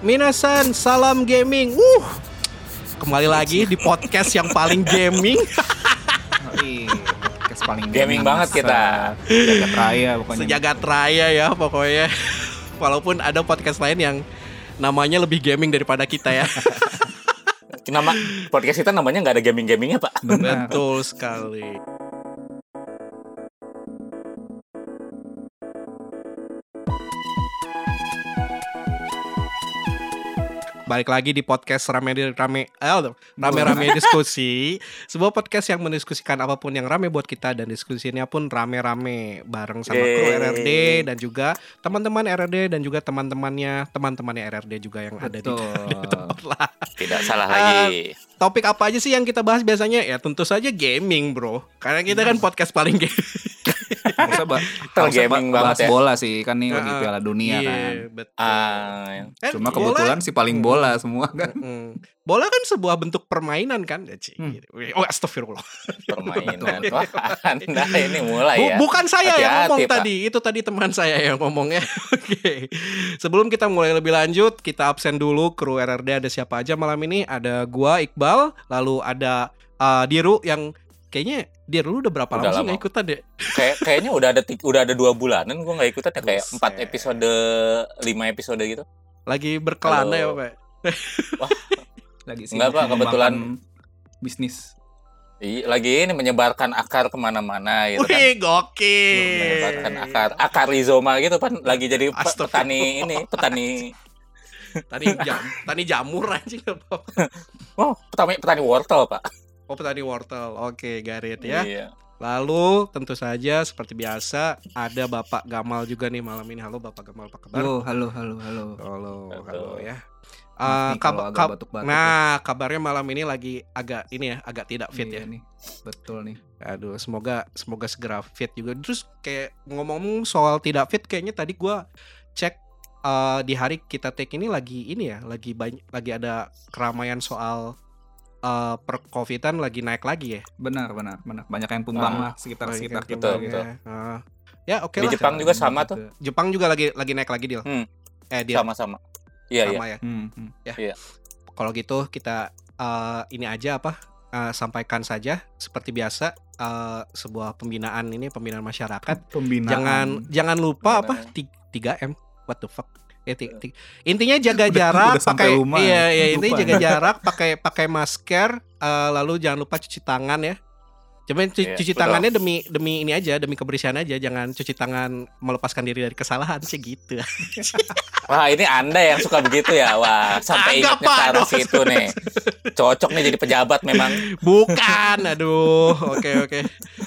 Minasan, salam gaming. Uh, kembali lagi di podcast yang paling gaming. podcast paling Gaming banget kita. Jagat raya pokoknya. Sejagat raya ya pokoknya. Walaupun ada podcast lain yang namanya lebih gaming daripada kita ya. Nama podcast kita namanya nggak ada gaming-gamingnya pak. Benar. Betul sekali. Balik lagi di podcast rame rame eh, rame rame diskusi, sebuah podcast yang mendiskusikan apa pun yang rame buat kita dan diskusinya pun rame rame bareng sama kru. RRD dan juga teman-teman RRD dan juga teman-temannya teman-temannya RRD juga yang ada di Betul. lah. Tidak salah Ah, lagi. Topik apa aja sih yang kita bahas biasanya? Ya tentu saja gaming, bro. Karena kita kan podcast paling gaming. Harusnya ba- harusnya ba- gaming banget bahas ya. bola sih kan nih lagi Heeh. Piala Dunia Iya, kan. betul. Ah, Eh, Cuma bola- kebetulan si paling bola semua kan. Mm. Bola kan sebuah bentuk permainan kan? Ya, Ci, Hmm. gitu. Oh, astagfirullah. permainan. Wah, anda ini mulai Bu- ya. Bukan saya yang Hati-hati, ngomong Pak. tadi, itu tadi teman saya yang ngomongnya. Oke. Sebelum kita mulai lebih lanjut, kita absen dulu kru RRD ada siapa aja malam ini? Ada gua Iqbal, lalu ada uh, Diru yang kayaknya Dir lu udah berapa lama Udah sih lama. nggak ikutan deh? Kayak kayaknya udah ada udah ada dua bulanan gue nggak ikutan ya kayak empat episode lima episode gitu. Lagi berkelana ya, Halo. Pak. Lagi sih. Enggak, Pak, kebetulan. bisnis. Iya, lagi ini menyebarkan akar ke mana-mana gitu kan. Wih, gokil. Menyebarkan akar akar rizoma gitu kan lagi jadi petani ini petani Tani jam, tani jamur anjing apa? oh petani petani wortel pak Oh, petani wortel. Oke, garit ya. Iya. Lalu tentu saja seperti biasa ada Bapak Gamal juga nih malam ini. Halo Bapak Gamal, apa kabar? Halo, halo, halo, halo. Halo, Betul. halo ya. Nih kab- kab- batuk-batuk nah, kabarnya malam ini lagi agak ini ya, agak tidak ya. fit Iya ya. nih. Betul nih. Aduh, semoga semoga segera fit juga. Terus kayak ngomong-ngomong soal tidak fit, kayaknya tadi gua cek eh, di hari kita take ini lagi ini ya, lagi banyak lagi ada keramaian soal eh percovidan lagi naik lagi ya. Benar, benar, benar. Banyak yang tumbang Ah. lah sekitar-sekitar kita. Betul, tumbang gitu. betul. ya. Ah. ya oke Di lah. Jepang juga sama tuh. Jepang juga lagi lagi naik lagi deal. Hmm. Eh dia sama-sama iya iya sama ya. Hmm, hmm. Kalau gitu kita eh, ini aja apa eh, sampaikan saja seperti biasa eh, sebuah pembinaan ini pembinaan masyarakat. Pembinaan. Jangan jangan lupa apa Pembinaan. 3 M. What the fuck? Ya, ti- ti- intinya jaga Udah- jarak udah pakai rumah iya ya. iya intinya Lupa. jaga jarak pakai pakai masker eh, lalu jangan lupa cuci tangan ya. Cuman cu- Iya, cuci betul. tangannya demi demi ini aja demi kebersihan aja jangan cuci tangan melepaskan diri dari kesalahan sih gitu. wah ini anda yang suka begitu ya wah sampai ingatnya Pak, ke arah dong. situ nih cocok nih jadi pejabat memang Bukan, aduh. Oke oke.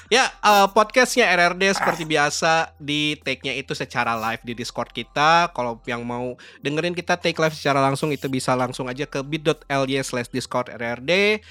Ya eh, podcastnya RRD seperti biasa di take-nya itu secara live di Discord kita. Kalau yang mau dengerin kita take live secara langsung itu bisa langsung aja ke bit.ly slash Discord RRD.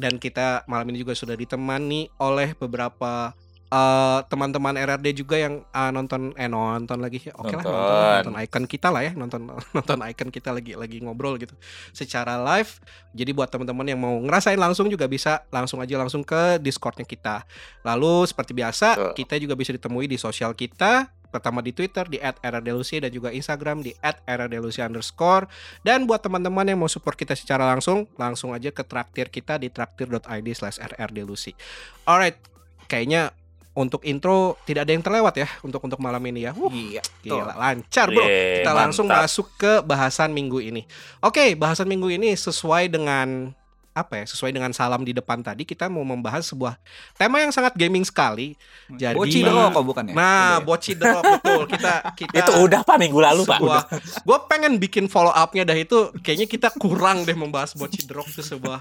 Dan kita malam ini juga sudah ditemani oleh beberapa eh, teman-teman RRD juga yang eh, nonton eh nonton lagi oke lah nonton, Nonton. icon kita lah ya nonton nonton icon kita lagi lagi ngobrol gitu secara live jadi buat teman-teman yang mau ngerasain langsung juga bisa langsung aja langsung ke Discordnya kita. Lalu seperti biasa kita juga bisa ditemui di sosial kita. Pertama di Twitter di @rrdelusi dan juga Instagram di @rrdelusi underscore. Dan buat teman-teman yang mau support kita secara langsung, langsung aja ke traktir kita di traktir.id slash rrdelusi. Alright, kayaknya untuk intro tidak ada yang terlewat ya untuk untuk malam ini ya. Wuh, Iya. gila lancar bro. Yeay, Kita langsung mantap. masuk ke bahasan minggu ini. Oke, bahasan minggu ini sesuai dengan apa ya? Sesuai dengan salam di depan tadi kita mau membahas sebuah tema yang sangat gaming sekali. Jadi Boci dong kok bukan ya? Nah, Udah ya? boci drop betul. Kita kita itu udah pak minggu lalu pak sebuah gue pengen bikin follow upnya dah itu kayaknya kita kurang deh membahas boci drop itu sebuah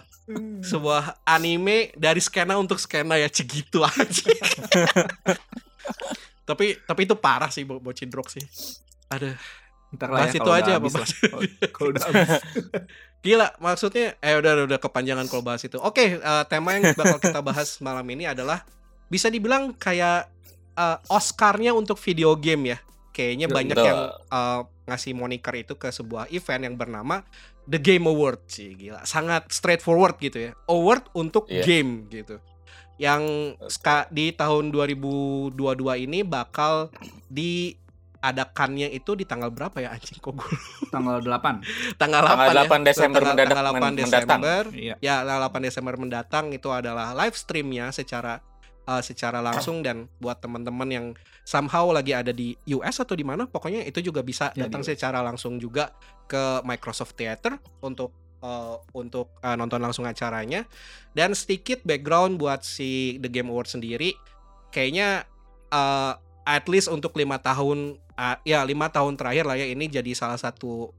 sebuah anime dari skena untuk skena ya segitu aja tapi tapi itu parah sih Bo- boci drop sih ada Ntar bahas ya, itu aja apa habis lah. Kalau udah habis. Gila, maksudnya eh udah udah, udah kepanjangan kalau bahas itu. Oke, eh, tema yang bakal kita bahas malam ini adalah bisa dibilang kayak eh, Oscar-nya untuk video game ya. Kayaknya Betul. banyak yang eh, ngasih moniker itu ke sebuah event yang bernama The Game Award sih, gila. Sangat straightforward gitu ya. Award untuk Iya. game gitu. Yang di tahun 2022 ini bakal di adakannya itu di tanggal berapa ya anjing kok gue Tanggal 8. tanggal 8 Tanggal ya. 8 Desember tanggal, mendadak- tanggal 8 men- mendatang. Desember Iya. ya tanggal 8 Desember mendatang itu adalah live streamnya secara uh, secara langsung dan buat teman-teman yang somehow lagi ada di US atau di mana pokoknya itu juga bisa Ya, di datang secara langsung juga ke Microsoft Theater untuk uh, untuk uh, nonton langsung acaranya dan sedikit background buat si The Game Award sendiri kayaknya uh, at least untuk lima tahun uh, ya lima tahun terakhir lah ya ini jadi salah satu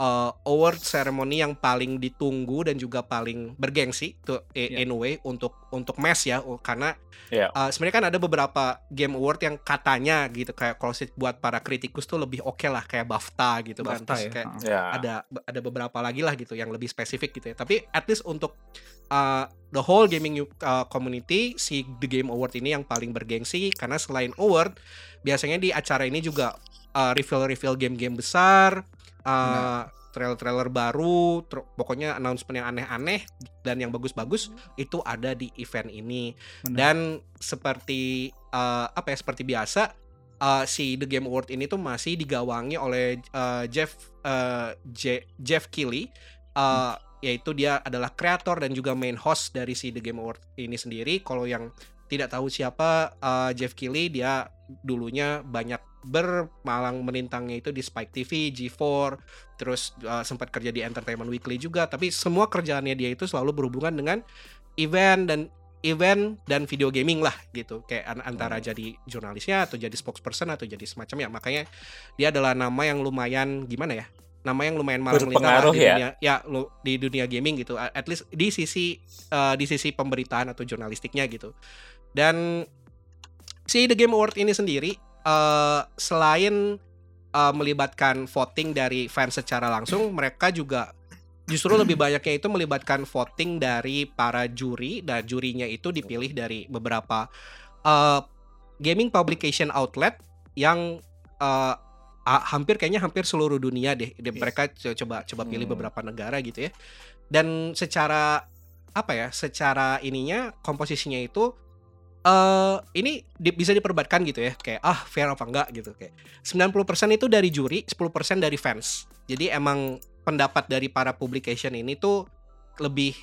uh, award ceremony yang paling ditunggu dan juga paling bergengsi tuh Iya. in a way untuk untuk mes ya karena Iya. uh, sebenarnya kan ada beberapa game award yang katanya gitu kayak kalau sih buat para kritikus tuh lebih oke lah kayak BAFTA gitu kan BAFTA Terus ya. kayak Heeh. Ya. ada ada beberapa lagi lah gitu yang lebih spesifik gitu ya. Tapi at least untuk uh, the whole gaming uh, community si The Game Award ini yang paling bergengsi karena selain award biasanya di acara ini juga uh, reveal-reveal game-game besar, uh, trailer-trailer baru, ter- pokoknya announcement yang aneh-aneh dan yang bagus-bagus itu ada di event ini. Benar. Dan seperti uh, apa ya seperti biasa uh, si The Game Award ini tuh masih digawangi oleh uh, Jeff uh, Je- Jeff Keighley uh, yaitu dia adalah kreator dan juga main host dari si The Game Award ini sendiri. Kalau yang tidak tahu siapa uh, Jeff Keighley dia dulunya banyak bermalang melintangnya itu di Spike TV, G4, terus uh, sempat kerja di Entertainment Weekly juga, tapi semua kerjaannya dia itu selalu berhubungan dengan event dan event dan video gaming lah gitu. Kayak an- antara Hmm. jadi jurnalisnya atau jadi spokesperson atau jadi semacamnya makanya dia adalah nama yang lumayan gimana ya nama yang lumayan malang melintang di ya? dunia ya lu di dunia gaming gitu. At least di sisi uh, di sisi pemberitaan atau jurnalistiknya gitu. Dan si The Game Award ini sendiri uh, selain uh, melibatkan voting dari fans secara langsung mereka juga justru lebih banyaknya itu melibatkan voting dari para juri dan jurinya itu dipilih dari beberapa uh, gaming publication outlet yang uh, hampir kayaknya hampir seluruh dunia deh. Dia- mereka co- coba coba pilih Hmm. beberapa negara gitu ya. Dan secara apa ya secara ininya komposisinya itu eh ini di- bisa diperdebatkan gitu ya. Kayak ah fair apa enggak? gitu. Kayak 90% itu dari juri 10% dari fans. Jadi emang pendapat dari para publication ini tuh lebih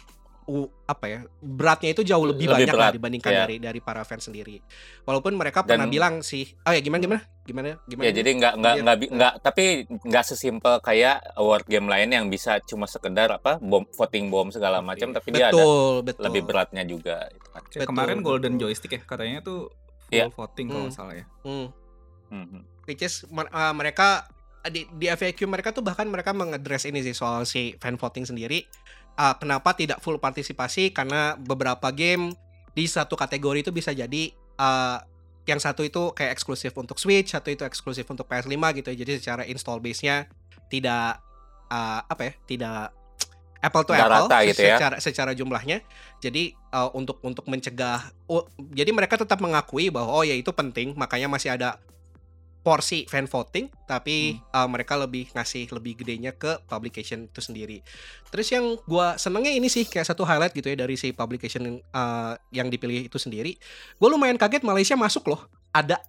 u- apa ya beratnya itu jauh lebih, Lebih banyak lah berat, dibandingkan ya. dari dari para fans sendiri walaupun mereka pernah Dan- bilang sih oh ya gimana gimana gimana gimana Ya jadi nggak nggak Biar- nggak nggak tapi nggak sesimpel kayak award game lain yang bisa cuma sekedar apa bom voting bom segala macam tapi dia ada betul betul lebih beratnya juga Betul, kemarin Golden betul. Joystick ya katanya tuh full Iya. voting kalau Hmm. nggak salah ya. Hmm. Mhm. which is uh, mereka di, di FAQ mereka tuh bahkan mereka mengadres ini sih soal si fan voting sendiri Uh, kenapa tidak full partisipasi karena beberapa game di satu kategori itu bisa jadi uh, yang satu itu kayak eksklusif untuk Switch satu itu eksklusif untuk PS5 gitu ya. jadi secara install base-nya tidak uh, apa ya tidak apple to apple rata gitu ya. secara secara jumlahnya jadi uh, untuk untuk mencegah oh, jadi mereka tetap mengakui bahwa oh ya itu penting makanya masih ada porsi fan voting tapi uh, mereka lebih ngasih lebih gedenya ke publication itu sendiri. Terus yang gua senengnya ini sih kayak satu highlight gitu ya dari si publication uh, yang dipilih itu sendiri. Gue lumayan kaget Malaysia masuk loh. Ada.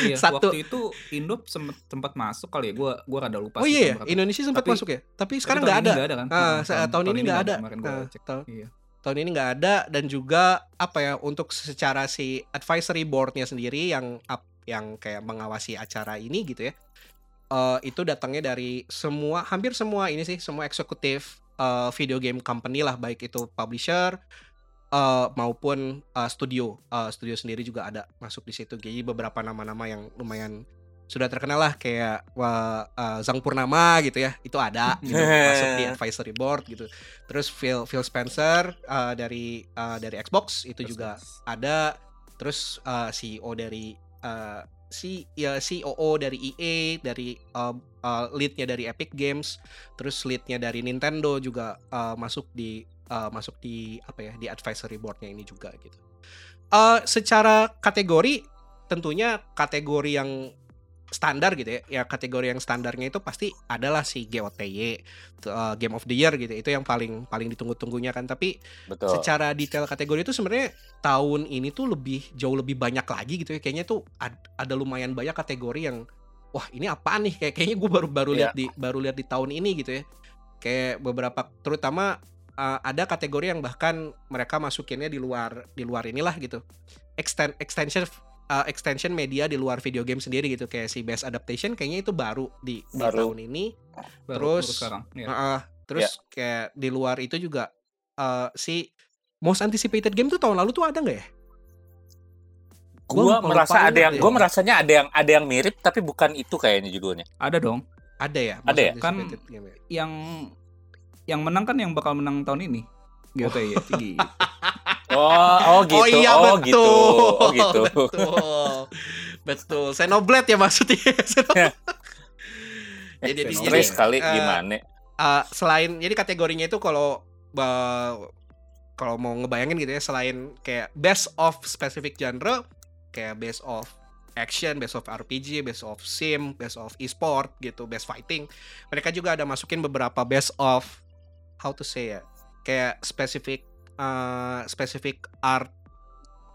Iya, Satu. waktu itu Indo sempat masuk kali ya. Gua gua rada lupa oh iya ya, tahun. Indonesia sempat masuk ya. Tapi sekarang tahun nggak ada. ada kan? Heeh, sa- tahun ini nggak ada. Ah, cek. tahun- Iya. tahun ini nggak ada dan juga apa ya untuk secara si advisory boardnya sendiri yang up yang kayak mengawasi acara ini gitu ya eh, itu datangnya dari semua hampir semua ini sih semua eksekutif eh, video game company lah baik itu publisher eh, maupun eh, studio. Eh, studio sendiri juga ada masuk di situ. Jadi beberapa nama-nama yang lumayan sudah terkenal lah kayak wah, eh, Zhang Purnama gitu ya itu ada gitu, masuk di advisory board gitu. Terus Phil Phil Spencer uh, dari uh, dari Xbox itu juga ada. Terus uh, CEO dari uh, si ya COO dari EA dari uh, uh, leadnya dari Epic Games terus leadnya dari Nintendo juga uh, masuk di uh, masuk di apa ya di advisory boardnya ini juga gitu. Uh, secara kategori tentunya kategori yang standar gitu ya ya kategori yang standarnya itu pasti adalah si GOTY uh, Game of the Year gitu itu yang paling paling ditunggu-tunggunya kan. Tapi Betul. secara detail kategori itu sebenarnya tahun ini tuh lebih jauh lebih banyak lagi gitu ya. Kayaknya tuh ad- ada lumayan banyak kategori yang wah ini apa nih? Kayak kayaknya gue baru baru lihat di baru lihat di tahun ini gitu ya. Kayak beberapa terutama uh, ada kategori yang bahkan mereka masukinnya di luar di luar inilah gitu. Extend extension uh, extension media di luar video game sendiri gitu kayak si best adaptation kayaknya itu baru di, di Baru. tahun ini Baru- Terus- baru sekarang. ya. Heeh. terus kayak di luar itu juga uh, si most anticipated game tuh tahun lalu tuh ada nggak ya Gua lupa- merasa ada yang ingat gua merasanya ada yang ada yang mirip tapi bukan itu kayaknya judulnya. Ada dong. ada ya Ada ya? Kan- game ya? Yang yang menang kan yang bakal menang tahun ini. Gitu ya. Gitu. Oh, oh gitu. Oh iya oh betul. gitu. Oh gitu. Betul. Betul. Xenoblade ya maksudnya. Xenoblade. Eh, Jadi- jadi, sekali eh, gimana? Uh, selain jadi kategorinya itu kalau ba- kalau mau ngebayangin gitu ya selain kayak best of specific genre kayak best of action, best of RPG, best of sim, best of e-sport gitu, best fighting. Mereka juga ada masukin beberapa best of how to say ya, kayak specific uh, specific art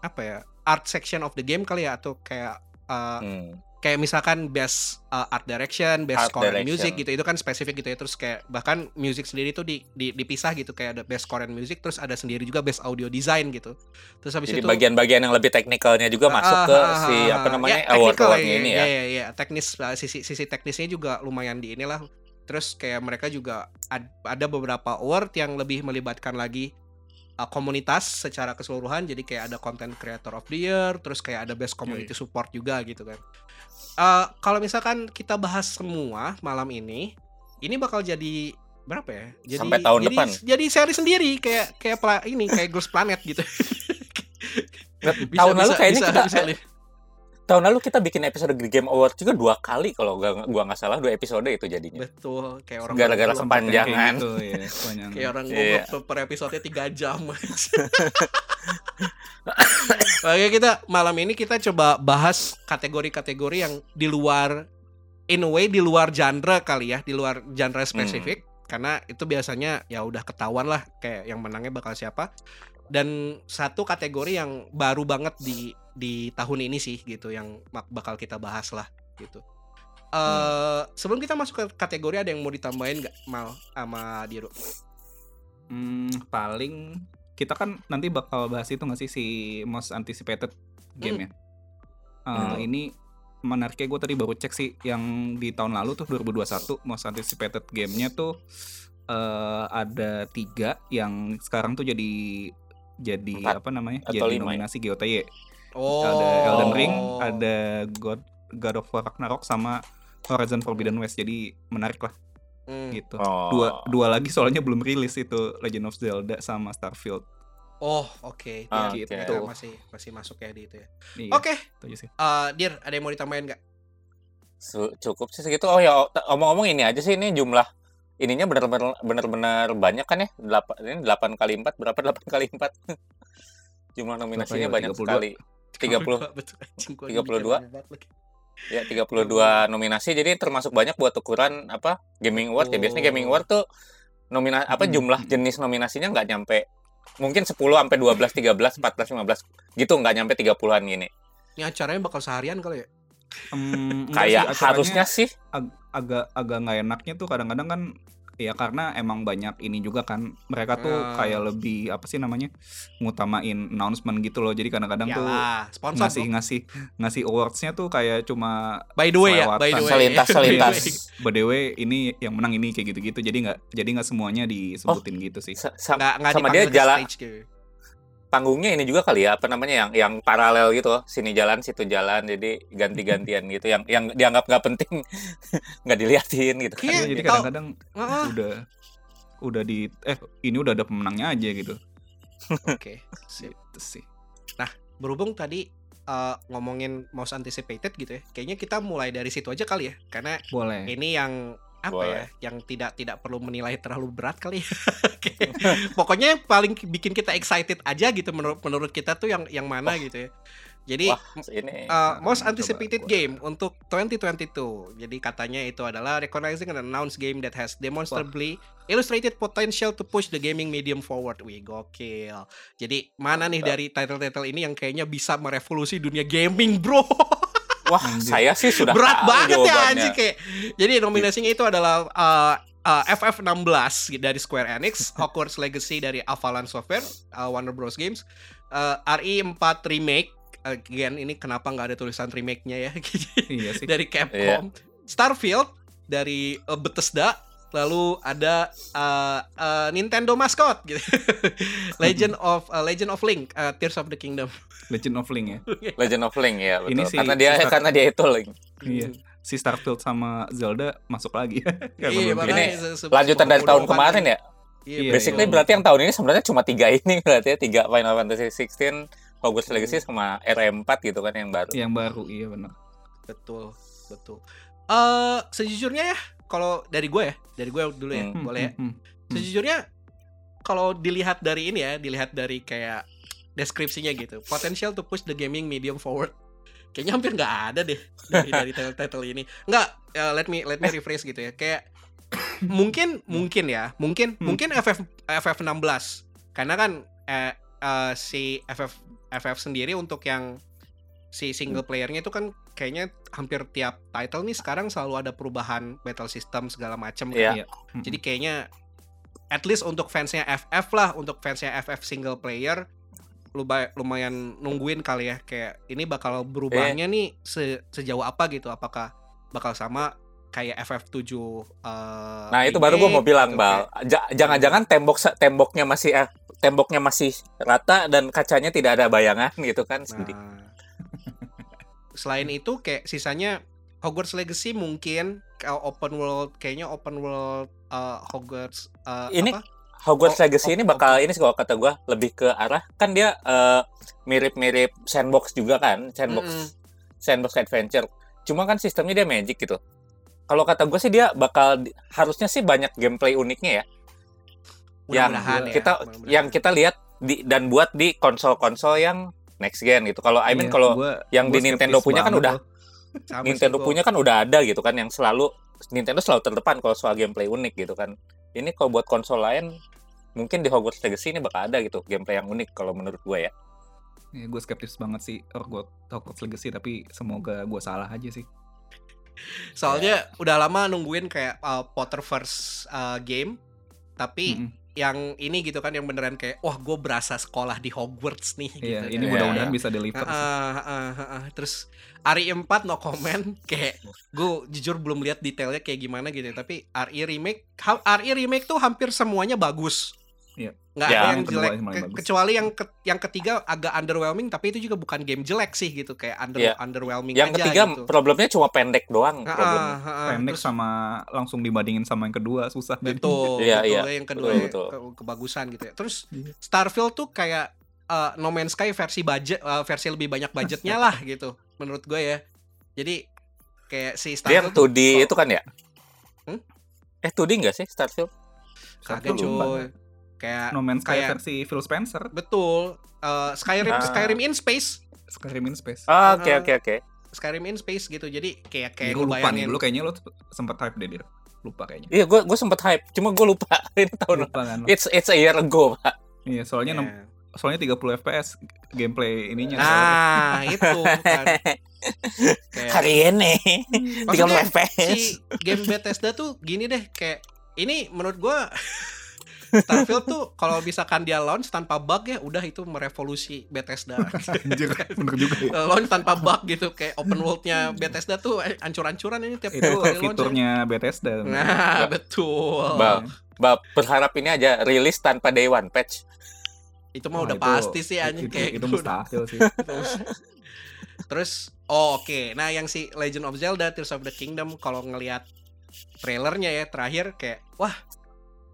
apa ya? art section of the game kali ya atau kayak uh, Hmm. kayak misalkan best uh, art direction, best Art score and music gitu itu kan spesifik gitu ya terus kayak bahkan music sendiri tuh di, di- dipisah gitu kayak ada best score and music terus ada sendiri juga best audio design gitu terus habis Jadi itu bagian-bagian yang lebih teknikalnya juga masuk Ah, ke ah, si apa namanya Ya, award technical awardnya ini ya. Iya, iya, iya. teknis uh, sisi sisi teknisnya juga lumayan di inilah. Terus kayak mereka juga ad- ada beberapa award yang lebih melibatkan lagi uh, komunitas secara keseluruhan. Jadi kayak ada content creator of the year, terus kayak ada best community Iya. support juga gitu kan. Uh, kalau misalkan kita bahas semua malam ini, ini bakal jadi berapa ya? Jadi, Sampai tahun jadi, depan. Jadi seri sendiri kayak kayak pla- ini kayak Girls Planet gitu. Bisa- tahun lalu bisa- kayaknya bisa- kita bisa li- tahun lalu kita bikin episode Game Award juga dua kali kalau gua gua nggak salah dua episode itu jadinya. Betul, kayak orang Gara-gara ngobrol- sempat- Kayak Panjangan. gitu, ya, kayak orang ngobrol per- per episode 3 jam. Oke, kita malam ini kita coba bahas kategori-kategori yang di luar in a way di luar genre kali ya, di luar genre spesifik karena itu biasanya ya udah ketahuan lah kayak yang menangnya bakal siapa. Dan satu kategori yang baru banget di di tahun ini sih gitu yang bakal kita bahas lah gitu. Eh sebelum kita masuk ke kategori ada yang mau ditambahin nggak mal sama Diro? Hmm, paling kita kan nanti bakal bahas itu nggak sih si most anticipated game ya. Eh, Hmm. Ini menariknya gue tadi baru cek sih yang di tahun lalu tuh 2021 most anticipated gamenya tuh eh ada tiga yang sekarang tuh jadi jadi Empat apa namanya atau jadi lima ya? nominasi GOTY. Oh. Ada Elden Ring, ada God God of War Ragnarok sama Horizon Forbidden West. Jadi menarik lah Hmm. gitu. Oh. Dua dua lagi soalnya belum rilis itu Legend of Zelda sama Starfield. Oh, oke. Dia- oke. dia masih masih masuk ya di itu ya. Iya, Oke, itu aja sih. eh, Dir, ada yang mau ditambahin nggak? Cukup sih segitu. Oh ya, omong-omong ini aja sih ini jumlah ininya benar-benar benar-benar banyak kan ya? 8 ini 8 kali 4 berapa 8 kali 4? jumlah nominasinya ya? banyak 32? sekali. 30 Betul, anjing, gua 32? mikir banget lagi. ya 32 nominasi jadi termasuk banyak buat ukuran apa gaming award ya biasanya gaming award tuh nomina apa Hmm. jumlah jenis nominasinya nggak nyampe mungkin 10 sampai 12 13 14 15 gitu nggak nyampe 30-an gini Ini acaranya bakal seharian kali ya? Enggak kayak sih, harusnya sih ag- agak agak nggak enaknya tuh kadang-kadang kan ya karena emang banyak ini juga kan mereka tuh Ah. kayak lebih apa sih namanya ngutamain announcement gitu loh jadi kadang-kadang tuh sponsor ngasih dong. ngasih ngasih awardsnya tuh kayak cuma By the way ya, by the way. Selintas, By the selintas. way. by the way ini yang menang ini kayak gitu-gitu jadi nggak jadi nggak semuanya disebutin gitu sih Sa- sa- Nggak, nggak sama dia jalan stage gitu. Panggungnya ini juga kali ya apa namanya yang yang paralel gitu sini jalan situ jalan jadi ganti-gantian gitu yang yang dianggap nggak penting nggak diliatin gitu kan. Iya, jadi kadang-kadang Ah, udah udah di eh ini udah ada pemenangnya aja gitu. Oke, sip. Gitu sih. Berhubung tadi eh, ngomongin most anticipated gitu ya, kayaknya kita mulai dari situ aja kali ya, karena boleh. ini yang apa Boleh. ya yang tidak tidak perlu menilai terlalu berat kali ya. Pokoknya yang paling bikin kita excited aja gitu menurut menurut kita tuh yang yang mana gitu ya. Jadi Wah, ini uh, most Coba anticipated gua- game untuk 2022 jadi katanya itu adalah recognizing an announced game that has demonstrably illustrated potential to push the gaming medium forward. Wih gokil. Jadi mana nih dari title-title ini yang kayaknya bisa merevolusi dunia gaming bro Wah, Anjir. saya sih sudah Berat banget ya anjing kayak. Jadi nominasinya itu adalah uh, uh, FF16 dari Square Enix, Hogwarts Legacy dari Avalanche Software, uh, Warner Bros Games, uh, RE4 Remake. Again, ini kenapa nggak ada tulisan remake-nya ya? Iya sih. dari Capcom, Starfield dari uh, Bethesda, lalu ada uh, uh, Nintendo mascot gitu. Legend of uh, Legend of Link, uh, Tears of the Kingdom. Legend of Link ya. Legend of Link ya, betul. Ini sih karena dia Ustaz- karena dia itu Link. Iya. Si Starfield sama Zelda masuk lagi. Iya, Ini Lanjutan dari tahun kemarin ya. Iya, Iya, Basically iya. berarti yang tahun ini sebenarnya cuma tiga ini berarti ya, tiga Final Fantasy 16, Hogwarts Legacy sama RM4 gitu kan yang baru. yang baru iya benar. Betul, betul. Eh sejujurnya ya, kalau dari gue ya, dari gue dulu ya, Hmm, boleh ya. Hmm, hmm. Sejujurnya kalau dilihat dari ini ya, dilihat dari kayak deskripsinya gitu, potential to push the gaming medium forward. Kayaknya hampir nggak ada deh dari dari title, title ini. Nggak, eh, let me let me rephrase gitu ya. Kayak mungkin mungkin ya, mungkin Hmm. mungkin FF FF16 karena kan eh, eh, si FF FF sendiri untuk yang si single playernya itu kan kayaknya hampir tiap title nih sekarang selalu ada perubahan battle system segala macam kan. Iya. Iya. Hmm. Jadi kayaknya at least untuk fansnya FF lah, untuk fansnya FF single player lumayan nungguin kali ya kayak ini bakal berubahnya nih se- sejauh apa gitu apakah bakal sama kayak FF7 eh, Nah, itu baru gue mau bilang, gitu, Bal. Jangan-jangan tembok temboknya masih eh, temboknya masih rata dan kacanya tidak ada bayangan gitu kan. Nah, selain itu kayak sisanya Hogwarts Legacy mungkin open world kayaknya open world eh, Hogwarts eh, Ini apa? Hogwarts Oh, Legacy oh, ini bakal ini sih kalau kata gua lebih ke arah kan dia eh, mirip-mirip sandbox juga kan, sandbox Mm-mm. sandbox adventure. Cuma kan sistemnya dia magic gitu. Kalau kata gue sih dia bakal harusnya sih banyak gameplay uniknya ya. Yang Mudah-mudahan ya, kita mudah-mudahan. yang kita lihat di dan buat di konsol-konsol yang next gen gitu. Kalau I mean Iya, kalau yang gua di Nintendo punya kan udah. Sama Nintendo punya kan udah ada gitu kan yang selalu Nintendo selalu terdepan kalau soal gameplay unik gitu kan. Ini kalau buat konsol lain mungkin di Hogwarts Legacy ini bakal ada gitu gameplay yang unik kalau menurut gue ya. Ya, gue skeptis banget sih Hogwarts Hogwarts Legacy tapi semoga gue salah aja sih. Soalnya udah lama nungguin kayak uh, Potterverse uh, game, tapi Mm-mm. Yang ini gitu kan yang beneran kayak wah gue berasa sekolah di Hogwarts nih. Iya, gitu ini kan. mudah-mudahan Iya. bisa deliver sih. Heeh, heeh, heeh. Terus RI 4 no comment kayak gue jujur belum lihat detailnya kayak gimana gitu tapi RI remake ha- RI remake tuh hampir semuanya bagus. Iya. Nggak Ya, ada yang jelek Ke- bagus. kecuali yang ke- yang ketiga agak underwhelming tapi itu juga bukan game jelek sih gitu kayak under Iya. underwhelming Yang aja ketiga gitu. problemnya cuma pendek doang Heeh, problemnya. heeh. Pendek Terus- sama langsung dibandingin sama yang kedua susah jadi. betul Iya, betul iya. yang kedua Betul, ya, betul. ke- kebagusan gitu ya terus Iya. Starfield tuh kayak uh, No Man's Sky versi budget uh, versi lebih banyak budgetnya lah gitu menurut gue ya jadi kayak si Starfield 2D tuh itu kan ya? Hmm? Eh 2D enggak sih Starfield? kagak cuy kayak No Man's Sky kayak- versi Phil Spencer, betul uh, Skyrim Ah. Skyrim in space Skyrim in Space. Ah, Oke Heeh. oke oke. Skyrim in space gitu jadi kayak kayak Gue lu lupa nih, bayangin lu kayaknya lu sempet hype deh, Dir. Lupa kayaknya. Iya gue gue sempet hype, cuma gue lupa ini tahun Lupa kan. It's it's a year ago, Pak. Iya, soalnya Ya. nem- soalnya 30 FPS gameplay ininya. nah itu kan Kayak- Hari ini Maksudnya 30 FPS. si game Bethesda tuh gini deh kayak ini menurut gua Starfield tuh kalau misalkan dia launch tanpa bug ya udah itu merevolusi Bethesda. Anjir, bener juga ya. launch tanpa bug gitu kayak open worldnya Bethesda tuh eh, ancur-ancuran ini tiap Itu kali launch ya. fiturnya Bethesda. Nah, betul. Bang. Bab berharap ini aja rilis tanpa day one patch. Itu mah Wah, udah itu- pasti sih anjing itu, kayak itu gitu. mustahil sih. Terus, terus oh oke. Nah, yang si Legend of Zelda Tears of the Kingdom kalau ngelihat trailernya ya terakhir kayak wah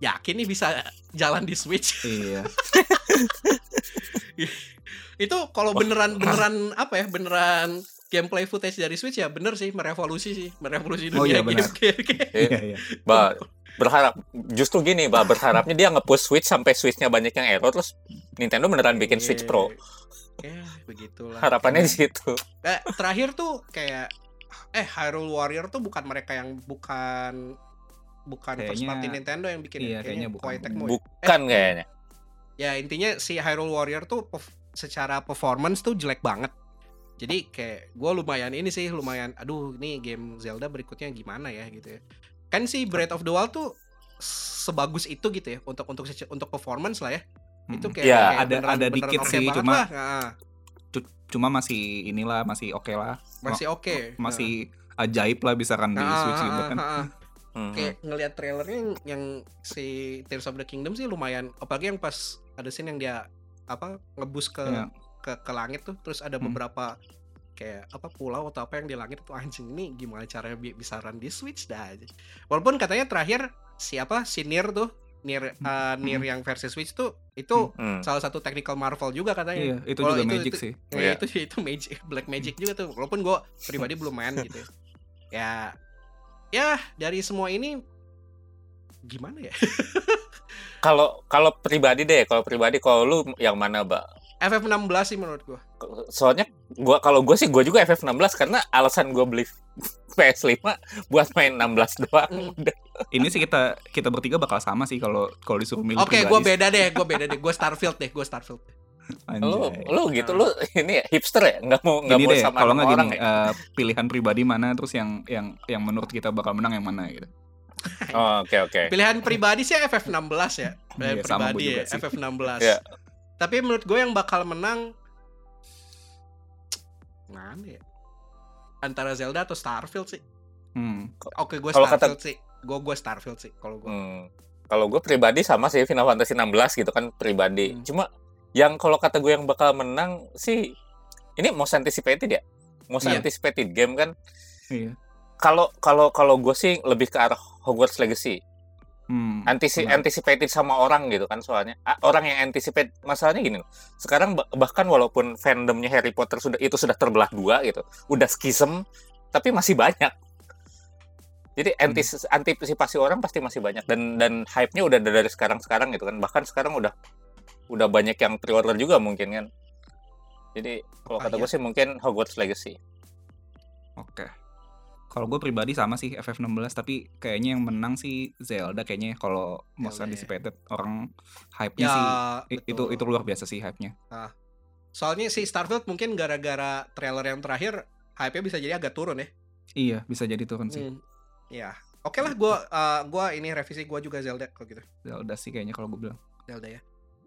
yakin nih bisa jalan di Switch. iya. itu kalau beneran beneran apa ya beneran gameplay footage dari Switch ya bener sih merevolusi sih merevolusi Oh, dunia iya, benar. game kayak Iya, iya. Ba, berharap justru gini, Ba, berharapnya dia nge-push Switch sampai Switch-nya banyak yang error terus Nintendo beneran bikin Switch Pro. ya begitulah Harapannya di situ. Eh, terakhir tuh kayak eh Hyrule Warrior tuh bukan mereka yang bukan bukan first Kayaknya- party Nintendo yang bikin iya, ya? kayaknya bukan. Koei Tecmo ya? Bukan kayaknya. ya intinya si Hyrule Warrior tuh pef- secara performance tuh jelek banget Jadi kayak gue lumayan ini sih lumayan aduh ini game Zelda berikutnya gimana ya gitu ya. Kan si Breath of the Wild tuh sebagus itu gitu ya untuk untuk untuk performance lah ya. Itu Hmm. kayak, Ya, kayak ada- beneran- ada beneran dikit oke sih, cuma- lah. Nah, Cu- Cuma masih inilah masih oke lah. masih oke. Masih ajaib lah bisa kan di Nah, Switch gitu kan. Mhm. kayak ngelihat trailernya yang, yang si Tears of the Kingdom sih lumayan apalagi yang pas ada scene yang dia apa ngebus ke Iya. ke ke langit tuh terus ada Hmm. beberapa kayak apa pulau atau apa yang di langit tuh anjing ini gimana caranya bi- bisa run di Switch dah aja. Walaupun katanya terakhir siapa si Nier tuh Nier uh, Nier Hmm. yang versi Switch tuh itu Hmm. salah satu technical marvel juga katanya. Iya, itu Kalau juga itu- magic itu- sih. Ya, Iya. itu itu magic black magic juga tuh. Walaupun gue pribadi belum main gitu. ya. Ya dari semua ini gimana ya? Kalau kalau pribadi deh, kalau pribadi kalau lu yang mana, Mbak? FF16 sih menurut gua. Soalnya gua kalau gua sih gua juga FF16 karena alasan gua beli PS5 buat main 16 doang. Udah. Ini sih kita kita bertiga bakal sama sih kalau kalau disuruh milih Oke, pribadi gua beda deh, gua beda deh. Gua Starfield deh, gua Starfield. Lu Anjay. lu gitu lu ini ya hipster ya? Nggak mau nggak mau deh, sama kalau nggak orang gini, ya? eh, pilihan pribadi mana terus yang yang yang menurut kita bakal menang yang mana gitu. Oh, Oke oke. Pilihan pribadi sih FF16 ya. Pilihan Iya, sama gua pribadi ya, sih. FF16. Iya. Tapi menurut gue yang bakal menang mana ya? Antara Zelda atau Starfield sih. Hmm. Oke, gue Kalau kata- Starfield sih. Gue gue Starfield sih kalau gue. Hmm. Kalau gue pribadi sama sih Final Fantasy 16 gitu kan pribadi. Hmm. Cuma yang kalau kata gue yang bakal menang sih ini most anticipated ya. Most Iya. anticipated game kan. Iya. Kalau kalau kalau gue sih lebih ke arah Hogwarts Legacy. Hmm. Antisi benar. anticipated sama orang gitu kan soalnya. Orang yang anticipate masalahnya gini loh. Sekarang ba- bahkan walaupun fandomnya Harry Potter sudah itu sudah terbelah dua gitu. Udah schism tapi masih banyak. Jadi Hmm. antis- antisipasi orang pasti masih banyak dan dan hype-nya udah dari sekarang-sekarang gitu kan. Bahkan sekarang udah udah banyak yang pre-order juga mungkin kan. Jadi kalau Ah, kata iya. gue sih mungkin Hogwarts Legacy. Oke. Kalau gue pribadi sama sih FF16 tapi kayaknya yang menang sih Zelda kayaknya kalau most Zelda ya. anticipated orang hype-nya Ya, sih i- itu betul. itu luar biasa sih hype-nya. Soalnya si Starfield mungkin gara-gara trailer yang terakhir hype-nya bisa jadi agak turun ya. Iya, bisa jadi turun sih. Hmm. Ya. Oke lah gua eh, gua ini revisi gua juga Zelda kalau gitu. Zelda sih kayaknya kalau gue bilang. Zelda ya.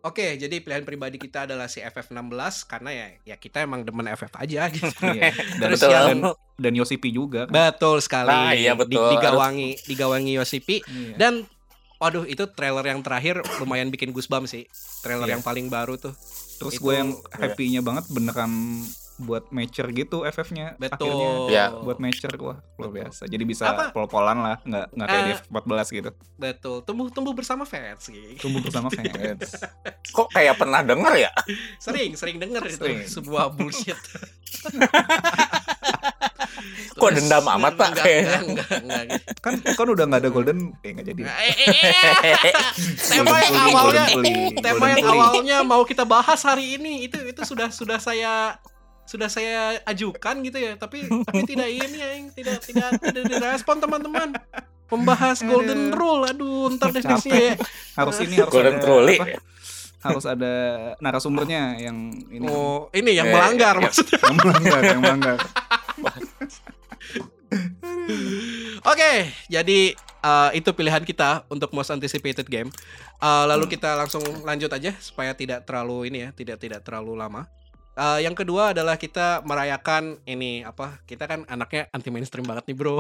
Oke, jadi pilihan pribadi kita adalah si FF16 karena ya ya kita emang demen FF aja gitu. Iya. Dan, Terus Betul. yang- dan, Yosipi juga kan. Betul sekali. Nah, iya, Di- betul. digawangi digawangi Yosipi Iya. dan waduh itu trailer yang terakhir lumayan bikin goosebumps sih. Trailer Iya. yang paling baru tuh. Terus itu- gue yang Iya. happy-nya banget beneran buat matcher gitu FF-nya Betul. akhirnya Ya. buat matcher wah luar biasa. Jadi bisa Apa? pol-polan lah, nggak nggak kayak Eh. di F14 gitu. Betul. Tumbuh-tumbuh bersama fans gitu. Tumbuh bersama fans. Kok kayak pernah denger ya? Sering, sering denger itu sebuah bullshit. Kok dendam amat, Pak? Enggak, enggak, enggak, enggak, enggak. kan kan udah nggak ada golden eh nggak jadi. Eh, eh, eh. tema yang awalnya tema yang awalnya mau kita bahas hari ini itu itu sudah sudah saya sudah saya ajukan gitu ya tapi tapi tidak ini ya tidak tidak tidak direspon teman-teman. Membahas golden rule aduh ntar deh ya. Harus ini harus Golden apa, harus ada narasumbernya yang ini. Oh ini yang Eh, melanggar ya. maksudnya. Yang melanggar, yang melanggar. oke jadi eh, itu pilihan kita untuk most anticipated game. Eh, lalu kita langsung lanjut aja supaya tidak terlalu ini ya tidak tidak terlalu lama Eh, yang kedua adalah kita merayakan ini apa kita kan anaknya anti mainstream banget nih bro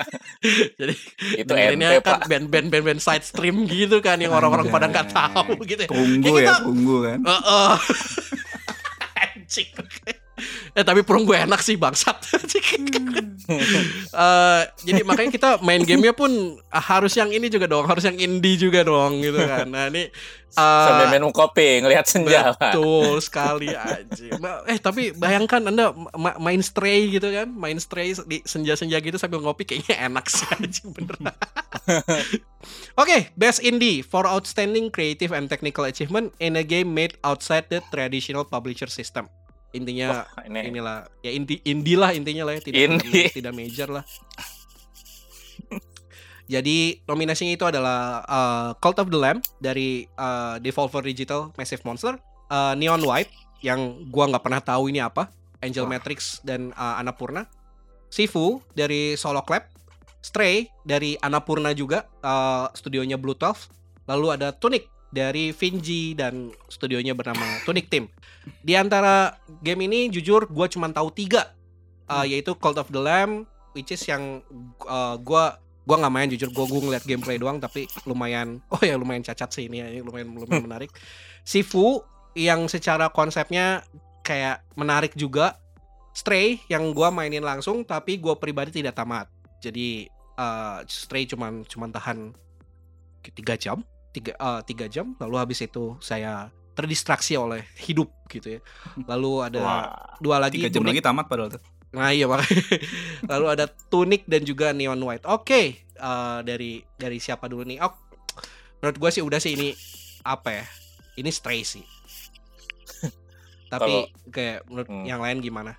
jadi Itu ente, kan band-band band-band side stream gitu kan yang orang-orang pada nggak tahu gitu ya Perunggu Kayak ya, kita- perunggu kan. Heeh. Anjing. Eh tapi perung gue enak sih bangsat. Eh, jadi makanya kita main gamenya pun ah, harus yang ini juga dong, harus yang indie juga dong gitu kan. Nah ini eh, Sambil minum kopi, ngelihat senja. Betul sekali aja. Eh tapi bayangkan anda ma- main stray gitu kan, main stray di senja-senja gitu sambil ngopi kayaknya enak sih anjing beneran. Oke, best indie for outstanding creative and technical achievement in a game made outside the traditional publisher system. Intinya Wah, ini inilah ya indie indie lah intinya lah ya tidak Indie. tidak, major lah. Jadi nominasinya itu adalah uh, Cult of the Lamb dari uh, Devolver Digital Massive Monster, uh, Neon White yang gua nggak pernah tahu ini apa, Angel Wah. Matrix dan uh, Annapurna. Sifu dari Solo Club. Stray dari Annapurna juga, uh, studionya Blue 12. Lalu ada Tunic dari Vinci dan studionya bernama Tunic Team. Di antara game ini jujur gue cuma tahu tiga, uh, yaitu Cult of the Lamb, which is yang uh, gue gua nggak main jujur. Gue gue ngeliat gameplay doang tapi lumayan oh ya lumayan cacat sih ini ya lumayan lumayan menarik. Sifu yang secara konsepnya kayak menarik juga. Stray yang gua mainin langsung tapi gua pribadi tidak tamat. Jadi uh, Stray cuman cuman tahan tiga jam tiga eh, tiga jam lalu habis itu saya terdistraksi oleh hidup gitu ya lalu ada Wah. dua lagi Tiga jam Tunic. lagi tamat padahal tuh. Nah iya makanya. Lalu ada Tunic dan juga Neon White. Oke, eh, dari dari siapa dulu nih? Oh, menurut gue sih udah sih ini apa ya? Ini Stray sih. Tapi kayak menurut Hmm. yang lain gimana?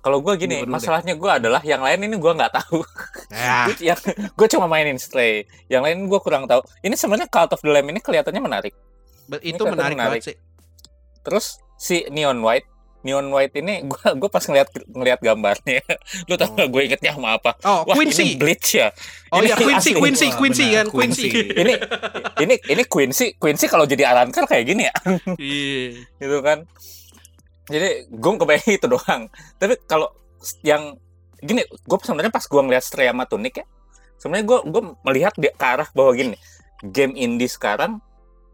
Kalau gue gini, dulu masalahnya gue adalah yang lain ini gue nggak tahu. Ya, yang gue cuma mainin Stray. Yang lain gue kurang tahu. Ini sebenarnya Cult of the Lamb ini kelihatannya menarik. Ini itu menarik, menarik. banget sih. Terus si Neon White, Neon White ini gue gue pas ngeliat ngeliat gambarnya, lu tau Oh. gak gue ingetnya sama apa? Oh, Wah ini Quincy. Bleach ya. Oh Ini iya Quincy, asli. Quincy, Wah, Quincy benar, kan, Quincy. ini ini ini Quincy Quincy kalau jadi Arankar kayak gini ya Iya. gitu kan jadi gue kebayang itu doang tapi kalau yang gini gue sebenarnya pas gue ngeliat Stray sama Tunic ya sebenarnya gue gue melihat di ke arah bahwa gini game indie sekarang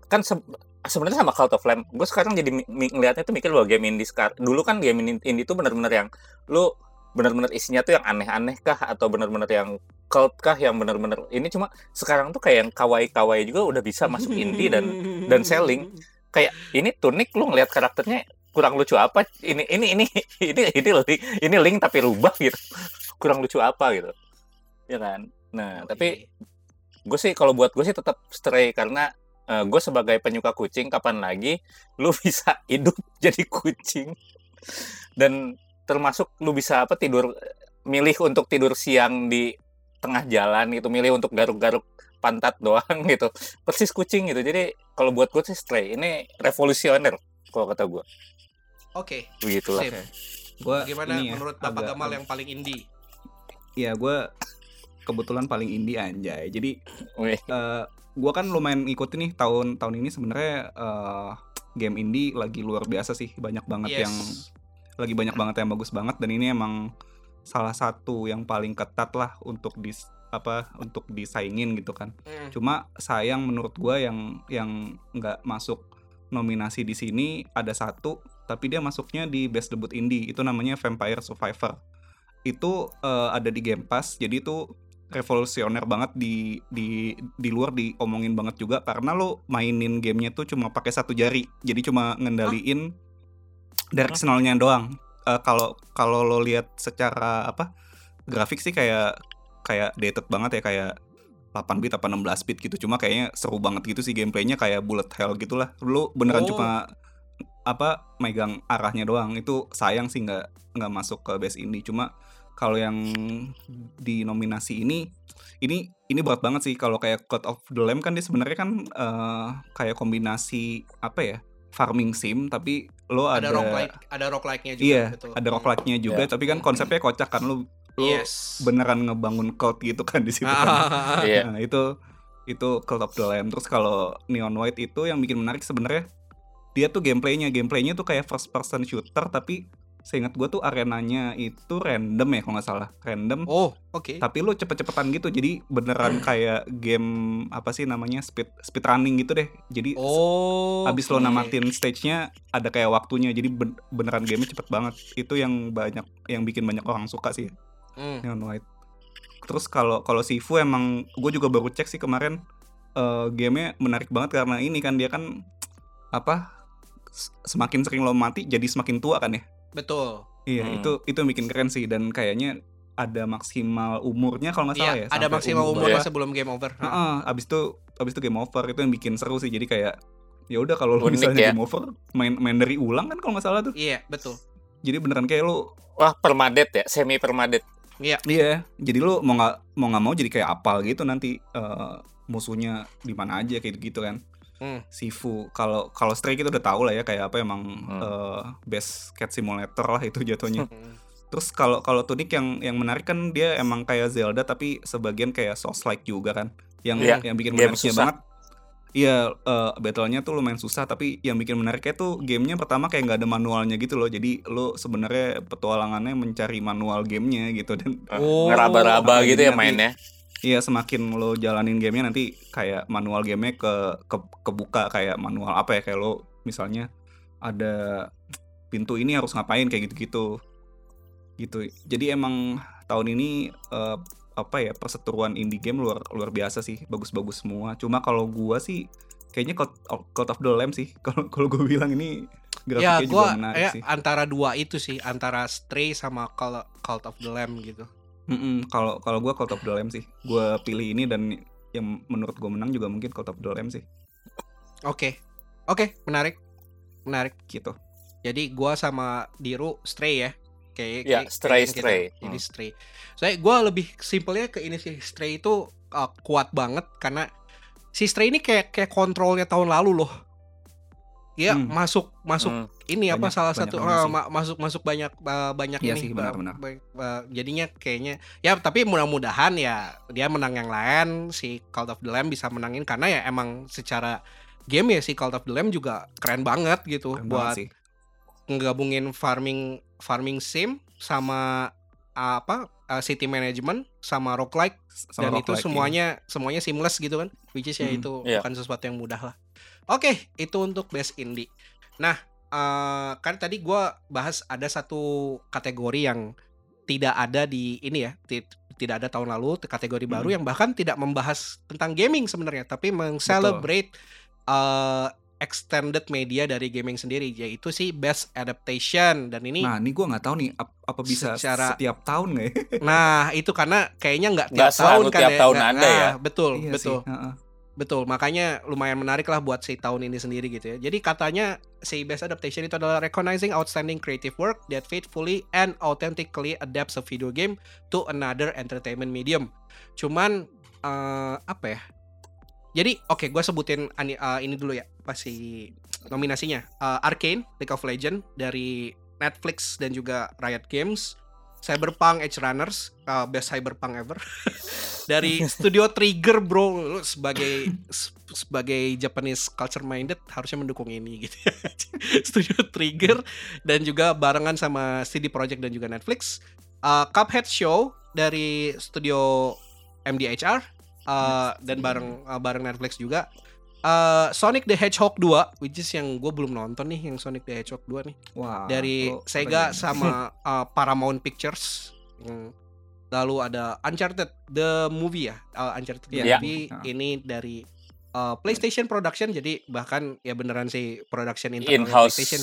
kan se- sebenarnya sama Cult of Lamb gue sekarang jadi ngeliatnya tuh mikir bahwa game indie sekarang dulu kan game indie, tuh benar-benar yang lu benar-benar isinya tuh yang aneh-aneh kah atau benar-benar yang cult kah yang benar-benar ini cuma sekarang tuh kayak yang kawaii-kawaii juga udah bisa masuk indie dan dan selling. kayak ini tunik lu ngelihat karakternya kurang lucu apa? Ini ini ini ini ini link, ini link tapi rubah gitu. Kurang lucu apa gitu. Ya kan? Nah tapi gue sih kalau buat gue sih tetap stray karena gue sebagai penyuka kucing kapan lagi lu bisa hidup jadi kucing? Dan termasuk lu bisa apa tidur milih untuk tidur siang di tengah jalan gitu milih untuk garuk-garuk pantat doang gitu. Persis kucing gitu. Jadi kalau buat gue sih stray. Ini revolusioner kalau kata gue Oke, begitulah sip. Gua Bagaimana ini ya, menurut Bapak agak- Gamal yang paling indie? Iya, gue kebetulan paling indie anjay. Jadi Wih, eh gue kan lumayan ngikutin nih tahun tahun ini sebenarnya eh, game indie lagi luar biasa sih, banyak banget Yes. yang lagi banyak banget yang bagus banget dan ini emang salah satu yang paling ketat lah untuk dis apa untuk disaingin gitu kan. Hmm. Cuma sayang menurut gua yang yang nggak masuk nominasi di sini ada satu, tapi dia masuknya di best debut indie itu namanya Vampire Survivor. Itu eh, ada di Game Pass, jadi itu revolusioner banget di di di luar diomongin banget juga karena lo mainin gamenya tuh cuma pakai satu jari, jadi cuma ngendaliin directionalnya doang. Eh, Kalau kalau lo lihat secara apa grafik sih kayak kayak dated banget ya kayak 8 bit apa 16 bit gitu cuma kayaknya seru banget gitu sih gameplaynya kayak bullet hell gitulah lu beneran Oh. cuma apa megang arahnya doang itu sayang sih nggak nggak masuk ke best indie cuma kalau yang di nominasi ini ini ini berat banget sih kalau kayak Code of the Lamb kan dia sebenarnya kan eh, kayak kombinasi apa ya farming sim tapi lo Ada ada, roguelike, ada roguelike-nya juga iya betul. ada roguelike-nya juga Iya. tapi kan konsepnya kocak kan lo lo Yes. beneran ngebangun code gitu kan di situ kan. Iya. Nah, itu itu Cult of the Lamb. Terus kalau Neon White itu yang bikin menarik sebenarnya dia tuh gameplaynya, gameplaynya tuh kayak first person shooter tapi seingat gue tuh arenanya itu random ya kalau nggak salah, random. Oh, oke. Tapi lu cepet-cepetan gitu, jadi beneran kayak game apa sih namanya speed speed running gitu deh. Jadi Oh. Abis lo oke. namatin stage-nya ada kayak waktunya, jadi ben- beneran gamenya cepet banget. Itu yang banyak yang bikin banyak orang suka sih. Hmm. Neon White. Terus kalau kalau Sifu emang gue juga baru cek sih kemarin eh, gamenya menarik banget karena ini kan dia kan apa semakin sering lo mati jadi semakin tua kan ya. Betul. Iya Hmm. itu itu yang bikin keren sih dan kayaknya ada maksimal umurnya kalau nggak salah Iya, ya. ada maksimal umur umurnya ya. sebelum game over. Ah. Heeh, abis itu abis itu game over itu yang bikin seru sih jadi kayak ya udah kalau lo misalnya ya. game over main main dari ulang kan kalau nggak salah tuh Iya, betul. jadi beneran kayak lo wah permadet ya semi permadet Iya. Iya, jadi lu mau nggak mau nggak mau jadi kayak apal gitu nanti eh, musuhnya di mana aja kayak gitu kan. Hmm. Sifu. Kalau kalau Stray kita udah tahu lah ya kayak apa emang Hmm. eh, best cat simulator lah itu jatuhnya. Hmm. Terus kalau kalau Tunic yang yang menarik kan dia emang kayak Zelda tapi sebagian kayak Souls like juga kan. Yang Iya, yang bikin menariknya banget. Iya, eh, battle-nya tuh lumayan susah tapi yang bikin menariknya tuh gamenya pertama kayak nggak ada manualnya gitu loh. Jadi lo sebenarnya petualangannya mencari manual gamenya gitu dan Oh, ngeraba-raba gitu ya mainnya. Iya semakin lo jalanin gamenya nanti kayak manual gamenya ke, ke kebuka kayak manual apa ya kayak lo misalnya ada pintu ini harus ngapain kayak gitu-gitu. Gitu. Jadi emang tahun ini eh, apa ya perseteruan indie game luar luar biasa sih bagus-bagus semua. Cuma kalau gua sih kayaknya Cult, Cult of the Lamb sih. Kalau kalau gue bilang ini Ya, grafiknya juga gua menarik ya, sih. antara dua itu sih, antara Stray sama Call, Cult of the Lamb gitu. Kalau kalau gue Cult of the Lamb sih gue pilih ini dan yang menurut gue menang juga mungkin Cult of the Lamb sih Oke. Oke, menarik. Menarik. gitu Jadi gua sama Diru Stray ya. Kayak Ya, kayak- Stray, kayak kita. Stray. Jadi Hmm. Stray. Saya gua lebih simpelnya ke ini sih. Stray itu uh, kuat banget karena si Stray ini kayak kayak kontrolnya tahun lalu loh. Iya, Hmm. masuk masuk Hmm. ini apa Banyak- salah banyak satu uh, ma- masuk masuk banyak uh, banyak Iya ini sih, ba- benar-benar. ba- ba- jadinya kayaknya ya tapi mudah-mudahan ya dia menang yang lain si Cult of the Lamb bisa menangin karena ya emang secara game ya si Cult of the Lamb juga keren banget gitu Keren buat banget sih ngegabungin farming farming sim sama uh, apa uh, city management sama roguelike sama dan itu roguelike, iya. semuanya semuanya seamless gitu kan which is ya Mm-mm. itu Iya. bukan sesuatu yang mudah lah oke itu untuk best indie nah eh, kan tadi gua bahas ada satu kategori yang tidak ada di ini ya ti- tidak ada tahun lalu kategori baru Mm. yang bahkan tidak membahas tentang gaming sebenarnya tapi meng-celebrate eh, extended media dari gaming sendiri yaitu sih best adaptation dan ini Nah, ini gue nggak tahu nih ap- apa bisa Secara- setiap tahun nggak ya? Nah, itu karena kayaknya nggak tiap tahun selalu kan tiap ya. tahun Nggak- ada ya. nah, Betul, Iya betul, sih, heeh. Betul. Makanya lumayan menarik lah buat si tahun ini sendiri gitu ya. Jadi katanya si best adaptation itu adalah recognizing outstanding creative work that faithfully and authentically adapts a video game to another entertainment medium. Cuman eh, apa ya? Jadi oke, gue sebutin eh, ini dulu ya, apa si nominasinya? Eh, Arcane, League of Legends dari Netflix dan juga Riot Games, Cyberpunk Edge Runners, eh, best Cyberpunk ever, dari Studio Trigger bro, lu sebagai sebagai Japanese culture minded harusnya mendukung ini gitu. Studio Trigger dan juga barengan sama CD Projekt dan juga Netflix, Eh, Cuphead Show dari Studio MDHR uh, dan bareng uh, bareng Netflix juga. Uh, Sonic the Hedgehog 2 which is yang gue belum nonton nih yang Sonic the Hedgehog 2 nih Wah, dari lo Sega keren. sama uh, Paramount Pictures. Hmm. Lalu ada Uncharted the movie ya, uh, Uncharted the Iya. movie Ah. ini dari uh, PlayStation Production jadi bahkan ya beneran sih production internal In-house. PlayStation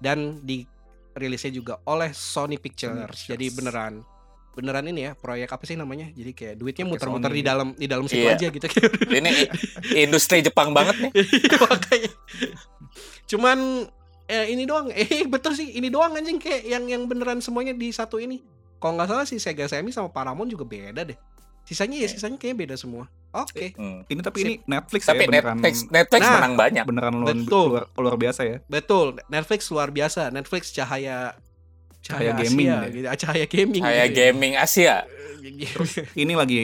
dan dirilisnya juga oleh Sony Pictures. Pictures. Jadi beneran beneran ini ya proyek apa sih namanya? Jadi kayak duitnya muter-muter di dalam di dalam situ Iya. aja gitu. Ini industri Jepang banget nih. Iya, Makanya. Cuman eh, ini doang. Eh betul sih, ini doang anjing kayak yang yang beneran semuanya di satu ini. Kalau nggak salah sih Sega Sammy sama Paramount juga beda deh. Sisanya ya sisanya kayaknya beda semua. Oke, Hmm. Ini tapi ini Netflix Tapi ya beneran Netflix Netflix Nah. menang banyak. beneran luar, Betul. luar, luar biasa ya. betul. Netflix luar biasa. Netflix cahaya Cahaya Asia, gaming ya. gitu. Ah, Cahaya gaming. Kayak gitu. gaming Asia. Ini lagi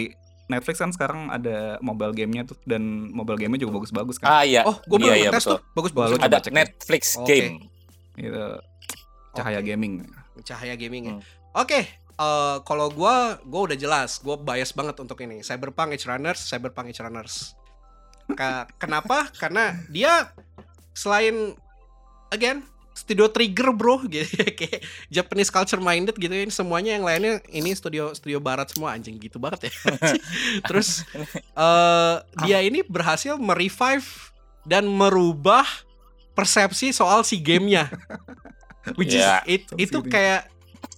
Netflix kan sekarang ada mobile gamenya tuh dan mobile gamenya juga bagus-bagus kan. Ah iya. Oh, gue belum Iya, iya, tuh. Bagus coba Ada cek. Netflix Oke. game. Gitu. Cahaya Oke. gaming. Cahaya gaming ya. Hmm. Oke, eh, kalau gua gua udah jelas, gua bias banget untuk ini. Cyberpunk Edge Runners, Cyberpunk Edge Runners. Ka- kenapa? Karena dia selain again studio trigger bro. Gitu kayak Japanese culture minded gitu ini semuanya yang lainnya ini studio studio barat semua anjing gitu banget ya. Terus eh dia ini berhasil merevive dan merubah persepsi soal si gamenya. Which is Ya. it- itu kayak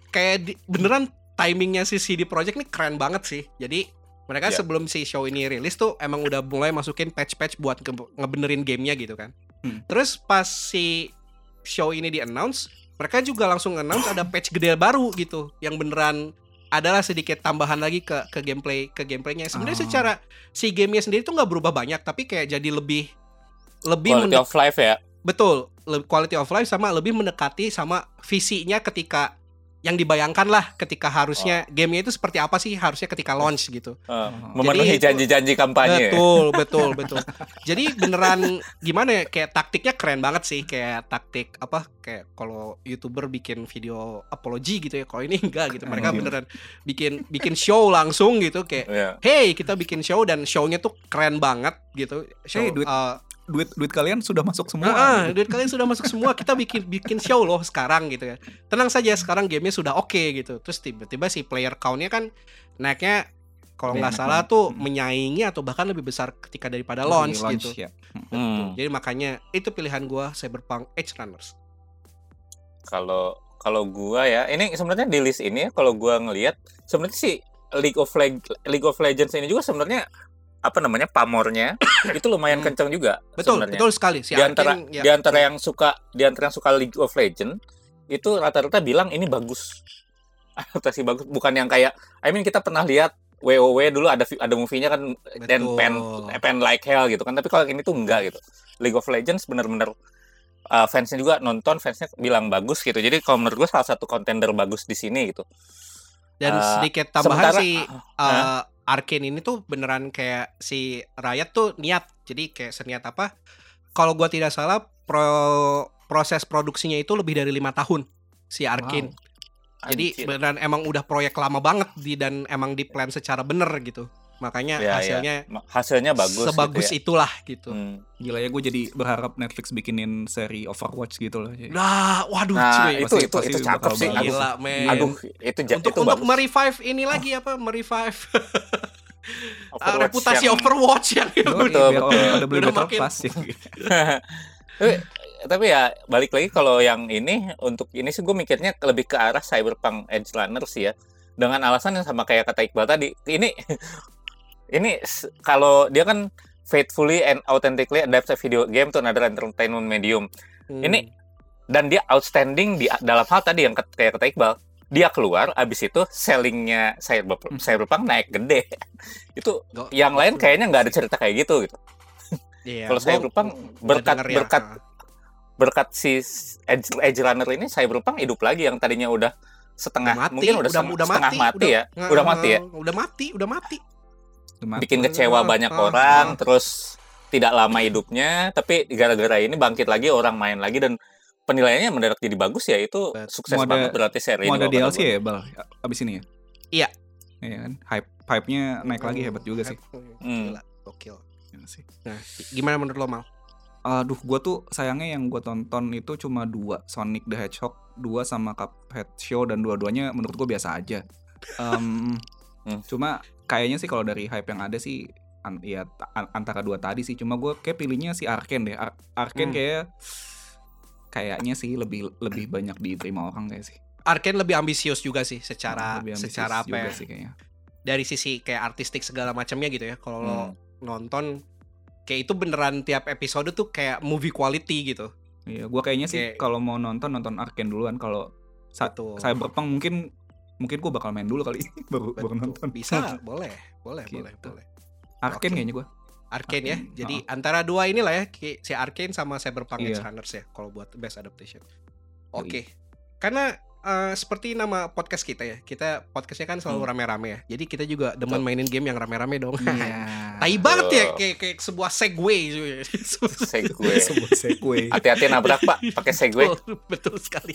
kayak di- beneran timingnya si CD Projekt ini keren banget sih. Jadi mereka Ya. sebelum si show ini rilis tuh emang udah mulai masukin patch-patch buat nge- ngebenerin gamenya gitu kan. Hmm. terus pas si show ini di announce mereka juga langsung announce ada patch gede baru gitu yang beneran adalah sedikit tambahan lagi ke ke gameplay ke gameplaynya sebenarnya Oh. secara si gamenya sendiri tuh nggak berubah banyak tapi kayak jadi lebih lebih Quality mendek- of life ya. betul quality of life sama lebih mendekati sama visinya ketika yang dibayangkan lah ketika harusnya gamenya itu seperti apa sih harusnya ketika launch gitu. Eh, memenuhi janji-janji kampanye. Betul, betul, betul. Jadi beneran gimana ya kayak taktiknya keren banget sih kayak taktik apa kayak kalau YouTuber bikin video apology gitu ya. Kalau ini enggak gitu. Mereka Hmm. beneran bikin bikin show langsung gitu kayak Iya. hey, kita bikin show dan show-nya tuh keren banget gitu. Show, Hey, duit eh, duit duit kalian sudah masuk semua. Ah, ah, gitu. duit kalian sudah masuk semua. Kita bikin bikin show loh sekarang gitu ya. Tenang saja sekarang gamenya sudah oke gitu. Terus tiba-tiba si player countnya kan naiknya kalau nggak salah tuh Hmm. menyaingi atau bahkan lebih besar ketika daripada Lagi launch, launch, gitu. ya. Hmm. Jadi makanya itu pilihan gua Cyberpunk Edge Runners. Kalau kalau gua ya, ini sebenarnya di list ini ya, kalau gua ngelihat sebenarnya sih League of Leg League of Legends ini juga sebenarnya apa namanya pamornya itu lumayan Hmm. kencang juga Betul, sebenarnya. betul sekali. Si di antara Arkane, ya. di antara yang suka di antara yang suka League of Legends itu rata-rata bilang ini bagus adaptasi bagus bukan yang kayak I mean kita pernah lihat WoW dulu ada ada movie-nya kan dan pen pen like hell gitu kan tapi kalau ini tuh enggak gitu League of Legends bener-bener uh, fansnya juga nonton fansnya bilang bagus gitu jadi kalau menurut gue salah satu kontender bagus di sini gitu Dan Eh, sedikit tambahan sementara- si uh, Arkane ini tuh beneran kayak si Riot tuh niat. Jadi kayak seniat apa? Kalau gua tidak salah pro proses produksinya itu lebih dari lima tahun si Arkane. Jadi Anjir. beneran emang udah proyek lama banget di dan emang di plan secara bener gitu. Makanya Ya, ya. hasilnya Ma- hasilnya bagus sebagus gitu ya. itulah gitu. Hmm. Gila ya gue jadi berharap Netflix bikinin seri Overwatch gitu loh. Jadi, Nah, waduh nah cuy. itu pasti- itu pasti itu cakep sih bagus. aduh Gila, men. aduh itu ja- untuk itu untuk bagus. merevive ini lagi apa? Merevive uh, Overwatch reputasi yang- Overwatch yang Betul, betul. pada beli Udah Battle makin- Pass ya. tapi, tapi ya balik lagi kalau yang ini untuk ini sih gue mikirnya lebih ke arah cyberpunk edge runner sih ya dengan alasan yang sama kayak kata Iqbal tadi ini ini kalau dia kan faithfully and authentically adapt a video game to another entertainment medium. Hmm. Ini- dan dia outstanding di dalam hal tadi yang kayak kata Iqbal. Dia keluar abis itu sellingnya cyberpunk, Hmm. cyberpunk naik gede. Itu Go- yang lain kayaknya nggak ada cerita kayak gitu gitu. Iya, kalau Cyberpunk nggak berkat- ya. berkat berkat si Edge, Edge Runner ini Cyberpunk hidup lagi yang tadinya udah setengah Udah mati, mungkin udah, setengah, setengah mati, ya. Nggak, udah mati ya? udah mati udah mati bikin kecewa Ah, banyak orang ah. terus tidak lama hidupnya tapi gara-gara ini bangkit lagi orang main lagi dan penilaiannya mendadak jadi bagus ya itu Bet- sukses Mau ada- banget berarti seri Mau ini ada DLC ya, Bal? Abis ini ya? Iya. Iya kan? Hype hype-nya naik lagi hebat juga sih. Hmm. Gila, gokil. Iya sih. Nah, gimana menurut lo mal Aduh, gua tuh sayangnya yang gua tonton itu cuma dua, Sonic the Hedgehog 2 sama Cuphead Show dan dua-duanya menurut gua biasa aja. Em, Hmm. Cuma kayaknya sih kalau dari hype yang ada sih an- ya ta- an- antara dua tadi sih. Cuma gua kayak pilihnya si Arkane deh. Ar- Arkane Hmm. kayak kayaknya sih lebih lebih banyak diterima orang kayak sih. Arkane lebih ambisius juga sih secara Lebih secara apa juga ya sih kayaknya. dari sisi kayak artistik segala macamnya gitu ya kalau lo Hmm. nonton kayak itu beneran tiap episode tuh kayak movie quality gitu Iya, gua kayaknya sih Kayak- kalau mau nonton nonton Arkane duluan kalau sa Betul. Cyberpunk mungkin mungkin gua bakal main dulu kali baru baru Betul. nonton. bisa boleh boleh Gitu. boleh boleh Arkane Oke. kayaknya gua. Arkane ya jadi antara dua inilah ya si Arkane sama Cyberpunk Iya. Edge Runners ya kalau buat best adaptation oke karena eh, seperti nama podcast kita ya kita podcastnya kan selalu Hmm. rame-rame ya jadi kita juga demen mainin game yang rame-rame dong Iya. Tai banget ya kayak kayak sebuah segway Segway. Sebuah segway. hati-hati nabrak pak pakai segway Betul, betul sekali.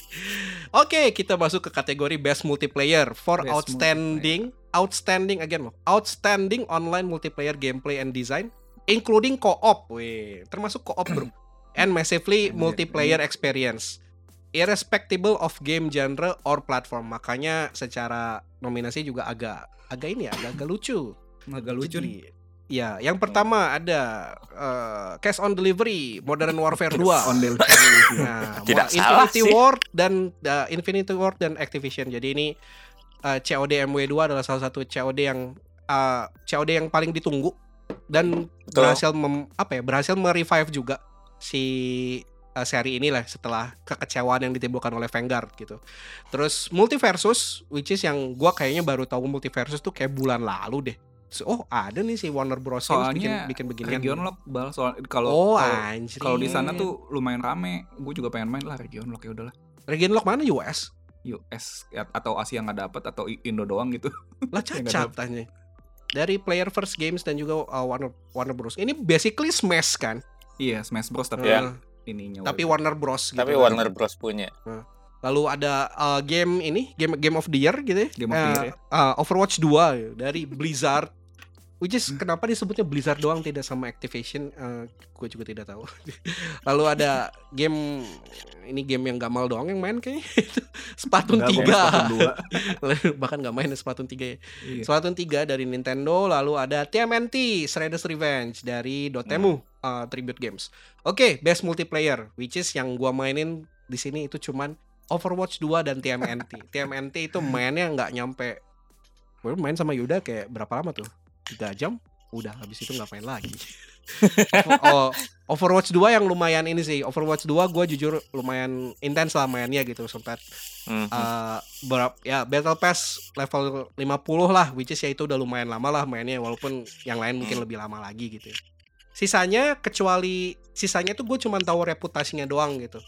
Oke, kita masuk ke kategori best multiplayer for Best outstanding outstanding again loh. Outstanding online multiplayer gameplay and design including co-op. Wih, termasuk co-op, Bro. And massively multiplayer experience. Irrespective of game genre or platform. Makanya secara nominasi juga agak agak ini ya, agak, agak lucu. Agak lucu Jadi, nih. Ya, yang pertama ada eh, Cash on Delivery Modern Warfare 2. On delivery. Nah, Tidak salah Infinity sih. Ward dan uh, Infinity Ward dan Activision. Jadi ini uh, COD MW2 adalah salah satu COD yang uh, COD yang paling ditunggu dan Betul. berhasil mem- apa ya? Berhasil merevive juga si uh, seri ini lah setelah kekecewaan yang ditimbulkan oleh Vanguard gitu. Terus Multiversus which is yang gua kayaknya baru tahu Multiversus tuh kayak bulan lalu deh. oh ada nih si Warner Bros. Soalnya bikin, bikin beginian. Region Lock bal soal kalau oh, kalau di sana tuh lumayan rame. Gue juga pengen main lah Region Lock ya udahlah. Region Lock mana US? US ya, atau Asia nggak dapet atau Indo doang gitu. Lah Ya, cacat tanya. Dari Player First Games dan juga uh, Warner Warner Bros. Ini basically Smash kan? Iya Smash Bros tapi Iya. Ininya. Tapi Warner. Warner Bros. gitu Tapi kan. Warner Bros punya. Lalu ada uh, game ini, game Game of the Year gitu ya. Game of the Eh, Year ya. uh, Overwatch 2 ya, dari Blizzard. Which is Hmm. kenapa disebutnya Blizzard doang tidak sama Activation? Uh, gue juga tidak tahu. Lalu ada game ini game yang gamal doang yang main kayaknya itu Splatoon Nggak, 3. Splatoon dua. Bahkan nggak main Splatoon 3 ya. Iya. Splatoon 3 dari Nintendo, lalu ada TMNT Shredder's Revenge dari Dotemu uh, Tribute Games. Oke, best multiplayer which is yang gua mainin di sini itu cuman Overwatch 2 dan TMNT. TMNT itu mainnya nggak nyampe Gue main sama Yuda kayak berapa lama tuh? 3 jam? Udah habis itu nggak main lagi. oh, Overwatch 2 yang lumayan ini sih. Overwatch 2 gua jujur lumayan intens lah mainnya gitu sempat Mhm. uh, berap ya Battle Pass level 50 lah which is ya itu udah lumayan lama lah mainnya walaupun yang lain mungkin Hmm. lebih lama lagi gitu ya. Sisanya kecuali sisanya tuh gue cuma tahu reputasinya doang gitu.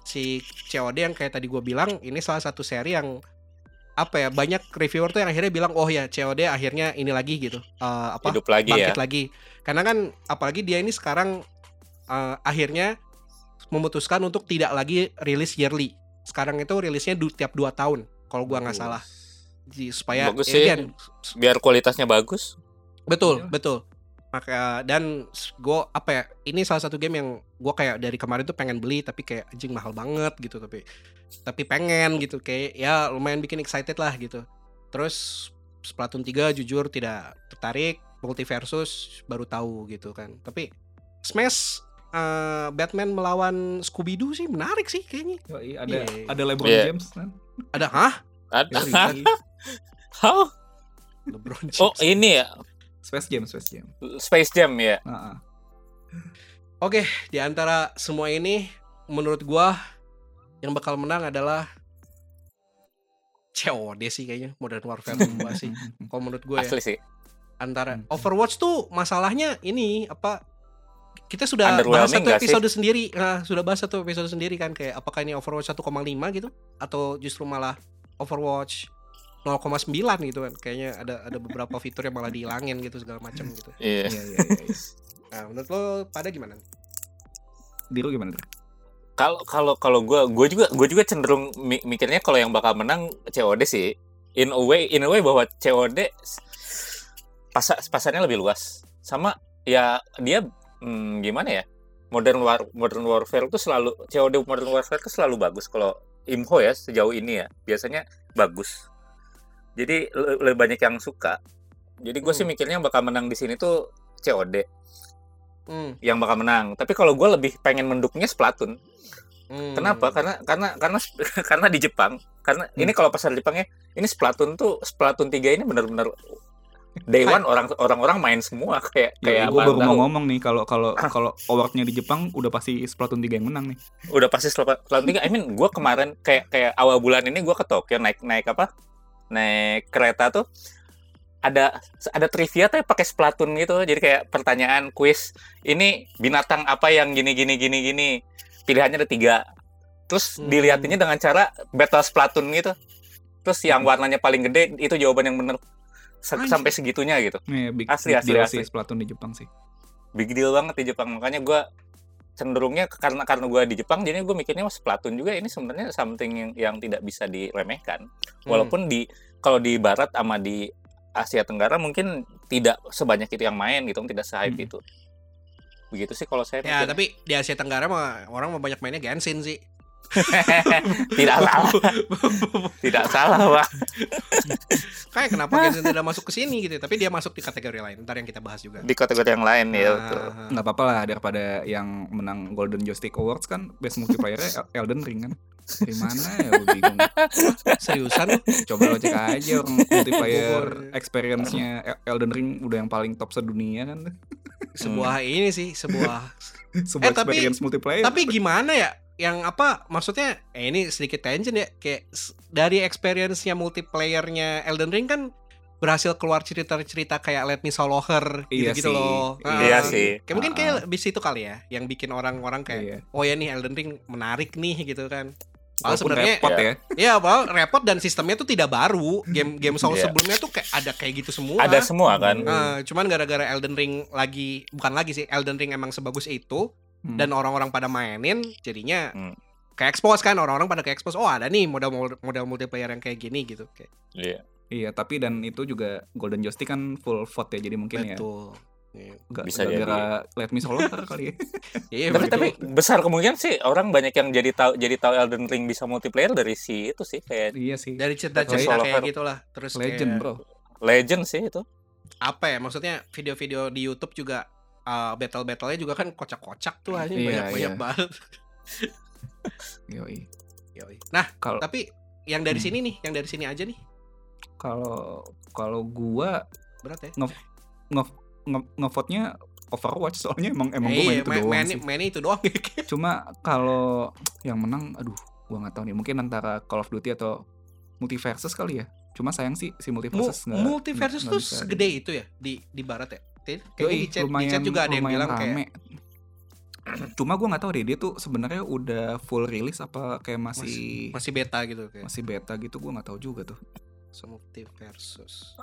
Si COD yang kayak tadi gue bilang ini salah satu seri yang apa ya banyak reviewer tuh yang akhirnya bilang oh ya COD akhirnya ini lagi gitu Uh, apa Hidup lagi ya. bangkit lagi karena kan apalagi dia ini sekarang uh, akhirnya memutuskan untuk tidak lagi rilis yearly sekarang itu rilisnya du- tiap 2 tahun kalau gua nggak salah Ji- supaya Bagus ya sih. kan, Biar kualitasnya bagus. betul Iya. betul maka dan gue apa ya ini salah satu game yang gue kayak dari kemarin tuh pengen beli tapi kayak anjing mahal banget gitu tapi tapi pengen gitu kayak ya lumayan bikin excited lah gitu terus Splatoon 3 jujur tidak tertarik multiversus baru tahu gitu kan tapi Smash eh, Batman melawan Scooby Doo sih menarik sih kayaknya Yoi, ada Iya. ada LeBron Iya. James kan. ada hah Ada. Hah? LeBron Oh, James. ini ya. Space Jam, Space Jam. Space Jam ya. Heeh. Oke, di antara semua ini menurut gua yang bakal menang adalah COD sih kayaknya Modern Warfare 2 sih. Kalau menurut gue ya Asli sih. antara Hmm. Overwatch tuh masalahnya ini apa kita sudah bahas satu nggak sih? episode sendiri. Nah, sudah bahas satu episode sendiri kan kayak apakah ini Overwatch 1,5 gitu atau justru malah Overwatch 0,9 gitu kan. Kayaknya ada ada beberapa fitur yang malah dihilangin gitu segala macam gitu. Iya. Iya, iya, iya. iya. Nah, menurut lo pada gimana? Diru gimana? Kalau kalau kalau gue gue juga gue juga cenderung mi- mikirnya kalau yang bakal menang COD sih. In a way in a way bahwa COD pasar pasarnya lebih luas. Sama ya dia hmm, gimana ya? Modern War Modern Warfare itu selalu COD Modern Warfare itu selalu bagus kalau info ya sejauh ini ya. Biasanya bagus. Jadi le- lebih banyak yang suka. Jadi gue sih Hmm. mikirnya yang bakal menang di sini tuh COD Hmm. yang bakal menang. Tapi kalau gue lebih pengen mendukungnya Splatoon. hmm. Kenapa? Karena karena karena karena di Jepang. Karena ini kalau pasar Jepangnya ini Splatoon tuh Splatoon 3 ini benar-benar day one orang orang-orang main semua kayak Ya, kayak gue baru mau ngomong nih kalau kalau kalau awardnya di Jepang udah pasti Splatoon 3 yang menang nih. Udah pasti Splatoon 3. I mean, gua kemarin kayak kayak awal bulan ini gua ke Tokyo naik naik apa? Naik kereta tuh ada ada trivia tuh pakai Splatoon gitu. Jadi kayak pertanyaan kuis. Ini binatang apa yang gini gini gini gini. Pilihannya ada tiga. Terus Hmm. dilihatinnya dengan cara battle Splatoon gitu. Terus yang warnanya paling gede itu jawaban yang bener Anjir. sampai segitunya gitu. Nih, big, Asli, big asli, asli. Splatoon di Jepang sih. Big deal banget di Jepang. Makanya gua cenderungnya karena karena gua di Jepang jadi gue mikirnya wah, Splatoon juga ini sebenarnya something yang yang tidak bisa diremehkan. Hmm. Walaupun di kalau di barat sama di Asia Tenggara mungkin tidak sebanyak itu yang main gitu, tidak se-hype Hmm. itu. Begitu sih kalau saya Ya, mikirnya. tapi di Asia Tenggara mah orang mah banyak mainnya Genshin sih. tidak salah, tidak salah, Pak. Kayak kenapa Genshin tidak masuk ke sini gitu, tapi dia masuk di kategori lain. Ntar yang kita bahas juga. Di kategori yang lain ya, Ah, betul. ah. Nggak apa-apa lah daripada yang menang Golden Joystick Awards kan best multiplayer Elden Ring kan. Dari mana ya gue bingung. Seriusan? Coba lo cek aja orang multiplayer experience-nya El- Elden Ring udah yang paling top sedunia kan. Sebuah ini sih, sebuah. Sebuah Eh, tapi- experience multiplayer. tapi gimana ya? Yang apa maksudnya? Eh ini sedikit tangent ya. Kayak dari experience-nya multiplayer-nya Elden Ring kan berhasil keluar cerita-cerita kayak Let Me Solo Her Iya gitu-gitu sih. loh. Ah, Iya sih. Kayak mungkin Ah, kayak di situ kali ya yang bikin orang-orang kayak Iya. oh ya nih Elden Ring menarik nih gitu kan. Padahal sebenarnya repot ya. ya. ya bahwa repot dan sistemnya tuh tidak baru. Game game Souls Iya. sebelumnya tuh kayak ada kayak gitu semua. Ada semua kan. Ah, cuman gara-gara Elden Ring lagi bukan lagi sih Elden Ring emang sebagus itu Hmm. dan orang-orang pada mainin jadinya Hmm. kayak expose kan orang-orang pada kayak expose oh ada nih model model multiplayer yang kayak gini gitu kayak Iya. Iya, tapi dan itu juga Golden Joystick kan full vote ya, jadi mungkin ya betul Iya. nggak Bisa jadi. gara-gara Let Me Solo kali ya. Iya, tapi betul. tapi besar kemungkinan sih orang banyak yang jadi tahu jadi tahu Elden Ring bisa multiplayer dari si itu sih kayak iya sih. dari cerita-cerita kayak gitulah terus Legend, kayak, Bro. legend sih itu. apa ya maksudnya video-video di YouTube juga uh, battle-battlenya juga kan kocak-kocak tuh aja Iya, banyak-banyak iya. banget Yoi. Yoi. nah Kalau tapi yang dari Hmm. sini nih yang dari sini aja nih kalau kalau gua berat ya nge- ngevote-nya Overwatch soalnya emang emang Eh, gua main iya, itu main, doang main, sih. mainnya itu doang Cuma kalau yang menang aduh gua nggak tahu nih mungkin antara Call of Duty atau Multiversus kali ya. Cuma sayang sih si Mu- Multiversus nggak multiversus nggak- tuh segede itu ya di di barat ya Kayaknya Yoi, di chat, di lumayan, chat juga ada yang lumayan bilang kayak rame. Cuma gua nggak tahu deh dia tuh sebenarnya udah full release apa kayak masih masih beta gitu kayak masih beta gitu gua nggak tahu juga tuh. multiversus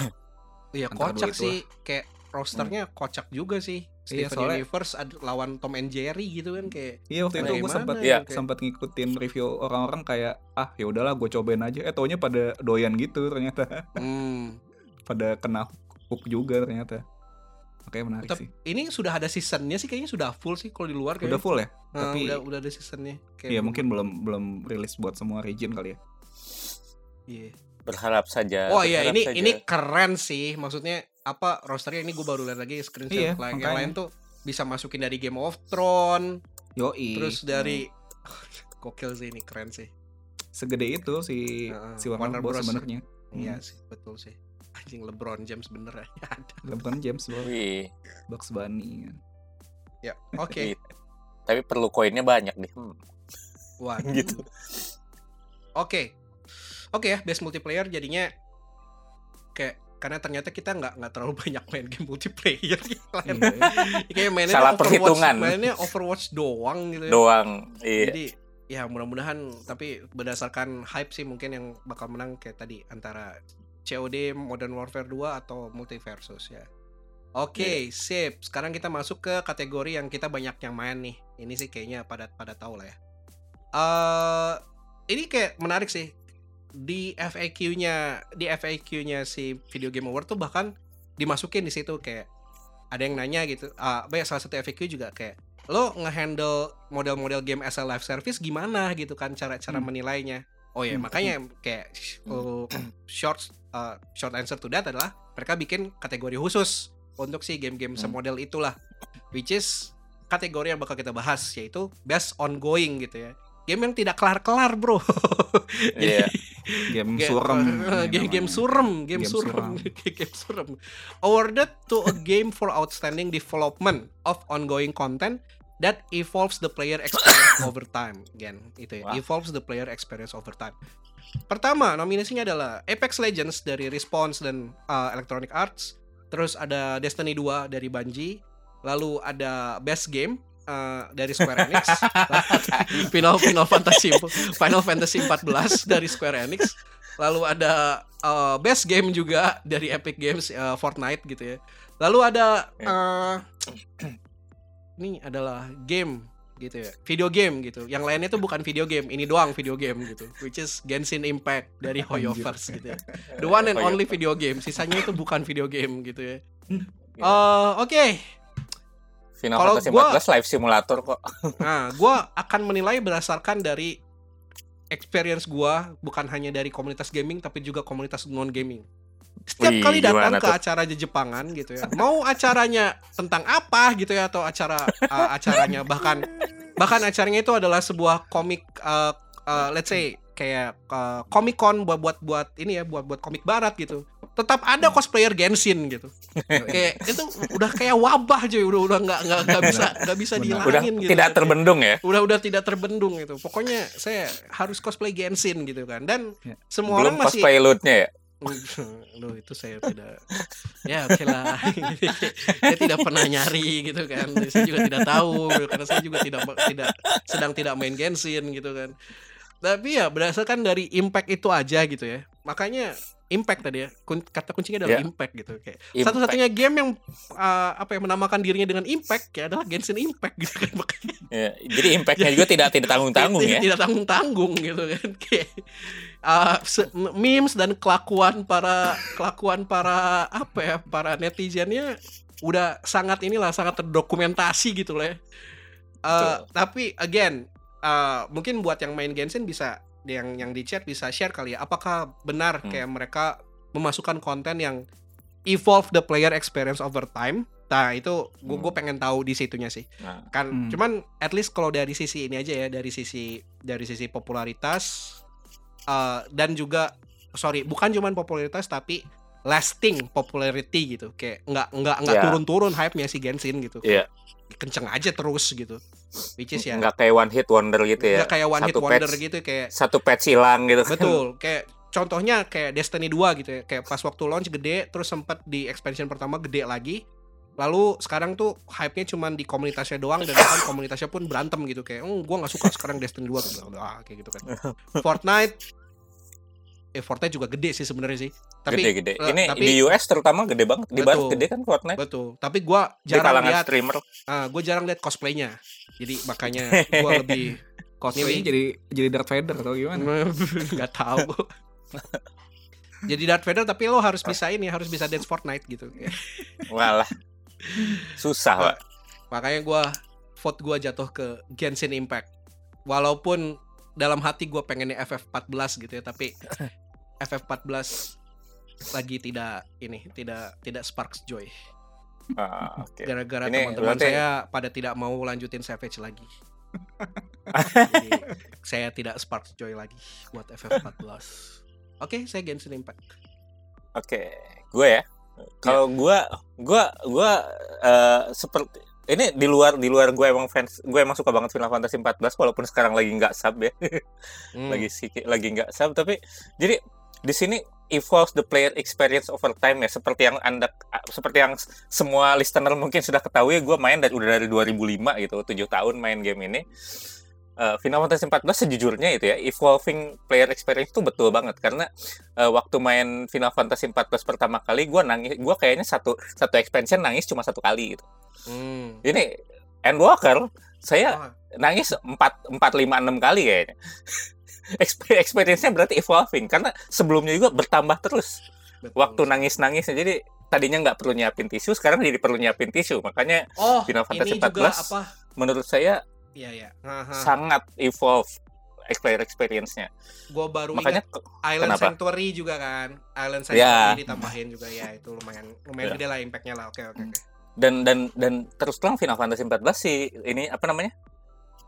iya kocak sih kayak rosternya kocak juga sih Iya, Steven soalnya- Universe ad- lawan Tom and Jerry gitu kan kayak Iya waktu itu gue sempat Iya. kayak- sempat ngikutin review orang-orang kayak ah ya udahlah gue cobain aja. Eh taunya pada doyan gitu ternyata. hmm, pada kena hook juga ternyata. Makanya menarik Tapi sih. ini sudah ada seasonnya sih kayaknya sudah full sih kalau di luar kayaknya Udah full ya? Nah, tapi- udah udah ada seasonnya kayak Iya mungkin belum belum rilis buat semua region kali ya. iya. Berharap saja. Oh iya ini saja. ini keren sih maksudnya apa rosternya ini gue baru lihat lagi screenshot Iya, lain yang lain tuh bisa masukin dari Game of Thrones Yoi. terus dari gokil sih ini keren sih segede itu si Heeh, si Warner, Warner Bros Bros. sebenarnya. iya Hmm. sih betul sih anjing LeBron James bener ya ada LeBron James bro. Wih, Bugs Bunny. ya oke Iya. Tapi perlu koinnya banyak deh. Hmm, wah gitu. Oke, oke ya best multiplayer jadinya kayak karena ternyata kita nggak nggak terlalu banyak main game multiplayer. Iya. kayak mainnya Salah Overwatch, perhitungan. mainnya Overwatch doang gitu ya. Doang. Iya. Jadi ya mudah-mudahan tapi berdasarkan hype sih mungkin yang bakal menang kayak tadi antara COD Modern Warfare 2 atau Multiversus ya. Oke, sip. Sekarang kita masuk ke kategori yang kita banyak yang main nih. Ini sih kayaknya pada pada tahu lah ya. Eh ini kayak menarik sih. Di FAQ-nya, di FAQ-nya si Video Game Award tuh bahkan dimasukin di situ kayak ada yang nanya gitu. Ah, banyak salah satu FAQ juga kayak lo ngehandle model-model game as a live service gimana gitu kan cara-cara Hmm. menilainya. Oh ya, Hmm, makanya kayak sh- uh, short uh, short answer to that adalah mereka bikin kategori khusus untuk si game-game Hmm. semodel itulah. Which is kategori yang bakal kita bahas yaitu best ongoing gitu ya. Game yang tidak kelar-kelar, Bro. Iya. Game Game- surem. game game surem, game, Game surem, suram. game surem. Awarded to a game for outstanding development of ongoing content that evolves the player experience over time. Again, itu ya, Wah. evolves the player experience over time. Pertama, nominasinya adalah Apex Legends dari Respawn dan uh, Electronic Arts. Terus ada Destiny 2 dari Bungie. Lalu ada Best Game uh, dari Square Enix. Final Final Fantasy Final Fantasy 14 dari Square Enix. Lalu ada uh, Best Game juga dari Epic Games uh, Fortnite gitu ya. Lalu ada uh, ini adalah game gitu ya. Video game gitu. Yang lainnya tuh bukan video game, ini doang video game gitu. Which is Genshin Impact dari Hoyoverse gitu ya. The one and only video game. Sisanya itu bukan video game gitu ya. Eh, oke. Final Kalau Fantasy gua- 14 live simulator kok. Nah, gua akan menilai berdasarkan dari experience gua bukan hanya dari komunitas gaming tapi juga komunitas non gaming. Setiap Wih, kali datang ke tuh? acara Jepangan gitu ya, mau acaranya tentang apa gitu ya atau acara uh, acaranya bahkan bahkan acaranya itu adalah sebuah komik uh, uh, let's say kayak uh, Comic Con buat buat buat ini ya buat buat komik barat gitu. Tetap ada cosplayer Genshin gitu. kayak itu udah kayak wabah cuy, udah udah nggak nggak nggak bisa nggak bisa dihilangin Udah gitu. tidak terbendung ya. udah udah tidak terbendung itu pokoknya saya harus cosplay Genshin gitu kan dan Ya. semua Belum orang masih cosplay loot-nya ya. Loh itu saya tidak ya oke lah. Saya tidak pernah nyari gitu kan. Saya juga tidak tahu karena saya juga tidak tidak sedang tidak main Genshin gitu kan. Tapi ya berdasarkan dari impact itu aja gitu ya. Makanya impact tadi ya kata kuncinya adalah Ya. impact gitu kayak Impact. satu-satunya game yang uh, apa yang menamakan dirinya dengan impact ya adalah Genshin Impact gitu kan makanya Ya, jadi impactnya juga tidak tidak tanggung-tanggung tidak, ya. tidak tanggung-tanggung gitu kan kayak uh, memes dan kelakuan para kelakuan para apa ya para netizennya udah sangat inilah sangat terdokumentasi gitu lah ya. Uh, tapi again uh, mungkin buat yang main Genshin bisa yang yang di chat bisa share kali ya apakah benar Hmm. kayak mereka memasukkan konten yang evolve the player experience over time nah itu gue Hmm. gue pengen tahu di situnya sih Nah, kan Hmm. cuman at least kalau dari sisi ini aja ya dari sisi dari sisi popularitas uh, dan juga sorry bukan cuman popularitas tapi lasting popularity gitu kayak nggak nggak nggak Ya. turun-turun hype-nya si Genshin gitu Iya. kenceng aja terus gitu which is ya nggak kayak one hit wonder gitu ya. nggak kayak one hit Satu wonder patch- gitu kayak Satu patch hilang gitu kan. betul kayak contohnya kayak Destiny 2 gitu ya kayak pas waktu launch gede terus sempat di expansion pertama gede lagi lalu sekarang tuh hype-nya cuman di komunitasnya doang dan bahkan komunitasnya pun berantem gitu kayak oh, gua nggak suka sekarang Destiny 2 gitu. ah, kayak gitu kan Fortnite Fortnite juga gede sih sebenarnya sih tapi Gede-gede. eh, Ini tapi- di US terutama gede banget. Di Barat Betul. gede kan Fortnite. betul tapi gua Di jarang lihat streamer. ah gue jarang lihat cosplaynya jadi makanya gua lebih cosplay Ini jadi jadi Darth Vader atau gimana? nggak tahu jadi Darth Vader tapi lo harus bisa ini harus bisa dance Fortnite gitu Walah. Susah, Pak. makanya gua vote gua jatuh ke Genshin Impact walaupun dalam hati gua pengennya FF14 gitu ya tapi FF14 lagi tidak ini tidak tidak sparks joy Ah, Oke. gara-gara teman-teman berarti- saya pada tidak mau lanjutin Savage lagi Jadi, saya tidak sparks joy lagi buat FF14 oke saya Genshin Impact Oke, gue ya. Kalau gue, gue, gue seperti ini di luar di luar gue emang fans, gue emang suka banget Final Fantasy 14 walaupun sekarang lagi nggak sub ya, Hmm. lagi sih lagi nggak sub. Tapi jadi di sini evolves the player experience over time ya, seperti yang anda, seperti yang semua listener mungkin sudah ketahui, gue main dari udah dari 2005 gitu, tujuh tahun main game ini. Eh, Final Fantasy 14 sejujurnya itu ya evolving player experience itu betul banget. Karena eh, waktu main Final Fantasy 14 pertama kali gue nangis gue kayaknya satu satu expansion nangis cuma satu kali gitu. Hmm. ini Endwalker saya Oh, nangis empat empat lima enam kali kayaknya experience-nya berarti evolving karena sebelumnya juga bertambah terus betul. waktu nangis nangisnya jadi tadinya nggak perlu nyiapin tisu sekarang jadi perlu nyiapin tisu makanya oh Final Fantasy ini juga 14 apa menurut saya ya. Haha. sangat evolve player experience-nya Gua baru makanya ingat Island kenapa? Sanctuary juga kan. Island Ya. Sanctuary ditambahin juga ya itu lumayan lumayan Ya. gede lah impactnya lah. Oke oke oke. dan dan dan terus terang Final Fantasy 14 sih ini apa namanya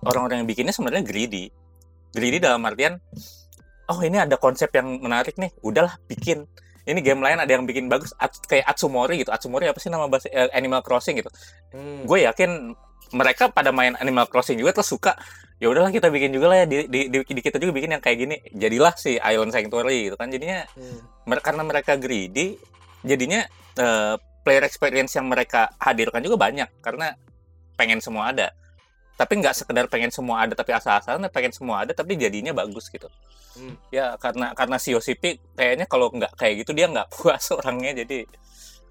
orang-orang yang bikinnya sebenarnya greedy greedy dalam artian oh ini ada konsep yang menarik nih udahlah bikin. Ini game lain ada yang bikin bagus At- kayak Atsumori gitu. Atsumori apa sih nama bahasa eh, Animal Crossing gitu. Hmm. gue yakin mereka pada main Animal Crossing juga terus suka ya udahlah kita bikin juga lah ya di, di, di, di kita juga bikin yang kayak gini. Jadilah si Island Sanctuary gitu kan. Jadinya Hmm. mer- karena mereka greedy jadinya eh, player experience yang mereka hadirkan juga banyak karena pengen semua ada tapi nggak sekedar pengen semua ada tapi asal-asalan pengen semua ada tapi jadinya bagus gitu Hmm. ya karena karena si Yosipi kayaknya kalau nggak kayak gitu dia nggak puas orangnya jadi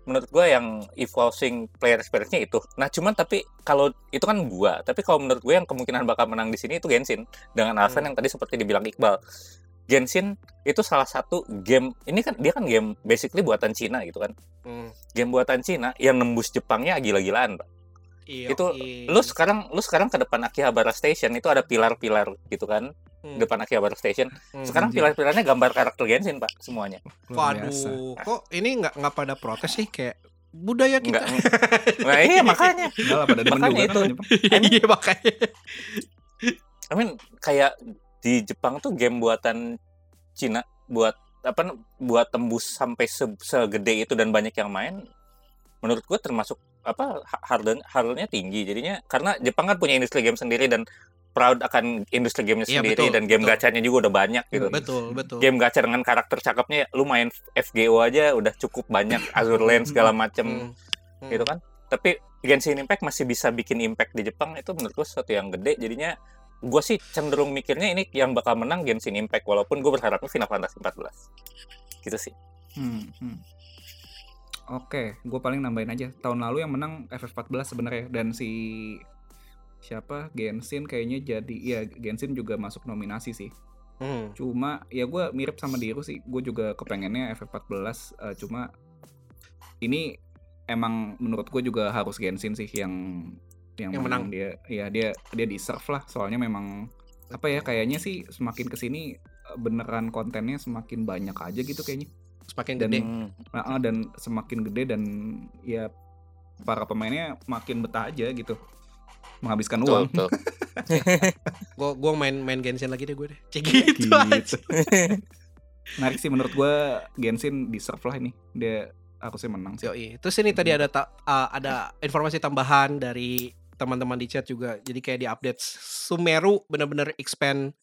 menurut gue yang evolving player experience-nya itu nah cuman tapi kalau itu kan gua tapi kalau menurut gue yang kemungkinan bakal menang di sini itu Genshin dengan alasan Hmm. yang tadi seperti dibilang Iqbal Genshin itu salah satu game ini kan dia kan game basically buatan Cina gitu kan Hmm. game buatan Cina yang nembus Jepangnya gila-gilaan Pak. Iya, Itu iya. lu sekarang lu sekarang ke depan Akihabara Station itu ada pilar-pilar gitu kan Hmm. depan Akihabara Station Hmm. sekarang pilar-pilarnya gambar karakter Genshin pak semuanya. Waduh, kok ini nggak nggak pada protes sih kayak budaya kita. nah iya makanya pada Makanya itu. kan. Iya makanya. I mean kayak di Jepang tuh game buatan Cina buat apa buat tembus sampai se- segede itu dan banyak yang main menurut gue termasuk apa ha- harden harganya tinggi jadinya karena Jepang kan punya industri game sendiri dan proud akan industri gamenya Iya, sendiri betul, dan game betul. gacanya juga udah banyak gitu. Betul, betul. Game gacha dengan karakter cakepnya lu main FGO aja udah cukup banyak Azure Lane segala macem hmm. gitu kan. Tapi Genshin Impact masih bisa bikin impact di Jepang itu menurut gue sesuatu yang gede jadinya gue sih cenderung mikirnya ini yang bakal menang Genshin Impact walaupun gue berharapnya Final Fantasy 14 gitu sih Hmm, hmm. Oke, gue paling nambahin aja. Tahun lalu yang menang FF14 sebenarnya dan si siapa Genshin kayaknya jadi ya Genshin juga masuk nominasi sih. Hmm. Cuma ya gue mirip sama Diru sih. Gue juga kepengennya FF14 eh, cuma ini emang menurut gue juga harus Genshin sih yang yang, Yang menang. dia ya dia dia deserve lah soalnya memang apa ya kayaknya sih semakin ke sini eh, beneran kontennya semakin banyak aja gitu kayaknya Semakin Dan- gede. Hmm. Ah, dan semakin gede dan ya para pemainnya makin betah aja gitu menghabiskan betul, uang. Gue gua main main Genshin lagi deh gue deh. Cek gitu, aja. gitu. Menarik sih menurut gua Genshin deserve lah ini dia harusnya menang sih. Yoi. Terus ini tadi ada ta- uh, ada informasi tambahan dari teman-teman di chat juga. Jadi kayak di update Sumeru bener-bener expand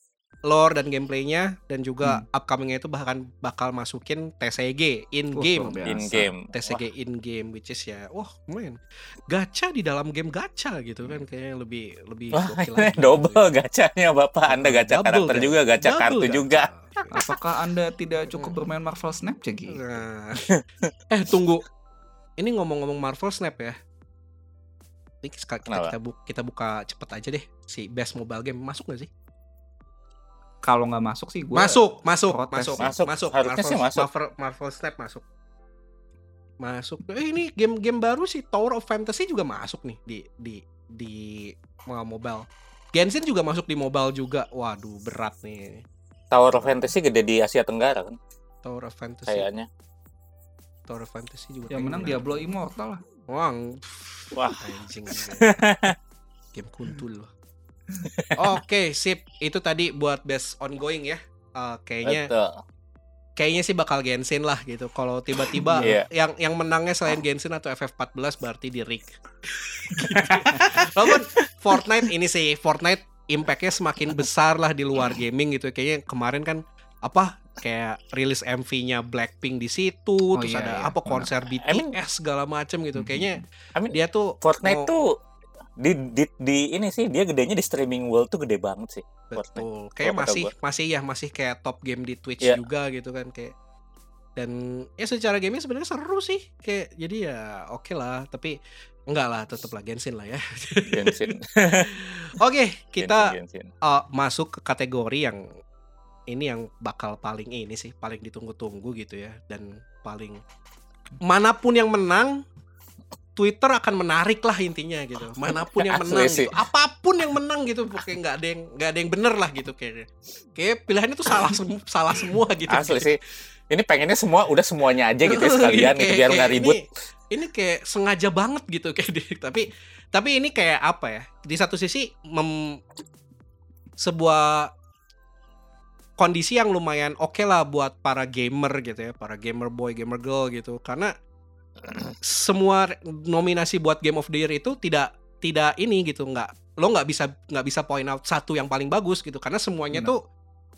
lore dan gameplaynya dan juga upcomingnya itu bahkan bakal masukin TCG in Wah, game. biasa. in game TCG in game which is ya wah men gacha di dalam game gacha gitu kan kayaknya lebih lebih Wah, gokil ini lagi. double gacanya bapak anda gacha Double karakter gacha. juga gacha Double kartu gacha. juga Apakah Anda tidak cukup bermain Marvel Snap Cegi? Nah. eh tunggu. Ini ngomong-ngomong Marvel Snap ya. Ini kita, kita, bu- kita buka cepet aja deh si best mobile game masuk gak sih? Kalau nggak masuk sih gua masuk, masuk, protes masuk, sih. Masuk. masuk. Harusnya Marvel, sih masuk. Marvel, Marvel Snap masuk. Masuk. Eh ini game-game baru sih Tower of Fantasy juga masuk nih di di di mobile. Genshin juga masuk di mobile juga. Waduh, berat nih. Tower of Fantasy gede di Asia Tenggara kan Tower of Fantasy. kayaknya Tower of Fantasy juga. yang menang. Diablo Immortal lah. Wah, Wah. anjing. Game kuntul loh. Oke, sip. Itu tadi buat best ongoing ya. Eh, kayaknya betul kayaknya sih bakal Genshin lah gitu. Kalau tiba-tiba Iya. yang yang menangnya selain Genshin atau FF14 berarti di Rick. Walaupun Fortnite ini sih Fortnite impactnya semakin besar lah di luar gaming gitu. Kayaknya kemarin kan apa kayak rilis MV-nya Blackpink di situ, Oh, terus iya, ada iya, apa konser BTS I mean- segala macem gitu. Kayaknya I mean, dia tuh Fortnite mau- tuh di, di di ini sih dia gedenya di streaming world tuh gede banget sih. Betul. Kayak masih gua. masih ya masih kayak top game di Twitch Iya. juga gitu kan kayak dan ya secara gaming sebenarnya seru sih kayak jadi ya oke lah tapi enggak lah tetap lah Genshin lah ya. Genshin. Oke kita Genshin, Genshin. uh, masuk ke kategori yang ini yang bakal paling ini sih paling ditunggu-tunggu gitu ya dan paling mana pun yang menang Twitter akan menarik lah intinya gitu mana pun yang Asli menang gitu. apa pun yang menang gitu pokoknya nggak ada yang nggak ada yang bener lah gitu kayaknya kayak pilihannya tuh salah semu- salah semua gitu Asli sih. Ini pengennya semua udah semuanya aja gitu ya sekalian gitu Kayak- biar kayak nggak ribut. Ini, ini kayak sengaja banget gitu kayak tapi tapi ini kayak apa ya? Di satu sisi mem, sebuah kondisi yang lumayan oke lah buat para gamer gitu ya, para gamer boy, gamer girl gitu. Karena semua nominasi buat Game of the Year itu tidak tidak ini gitu, nggak lo nggak bisa nggak bisa point out satu yang paling bagus gitu karena semuanya Benar. tuh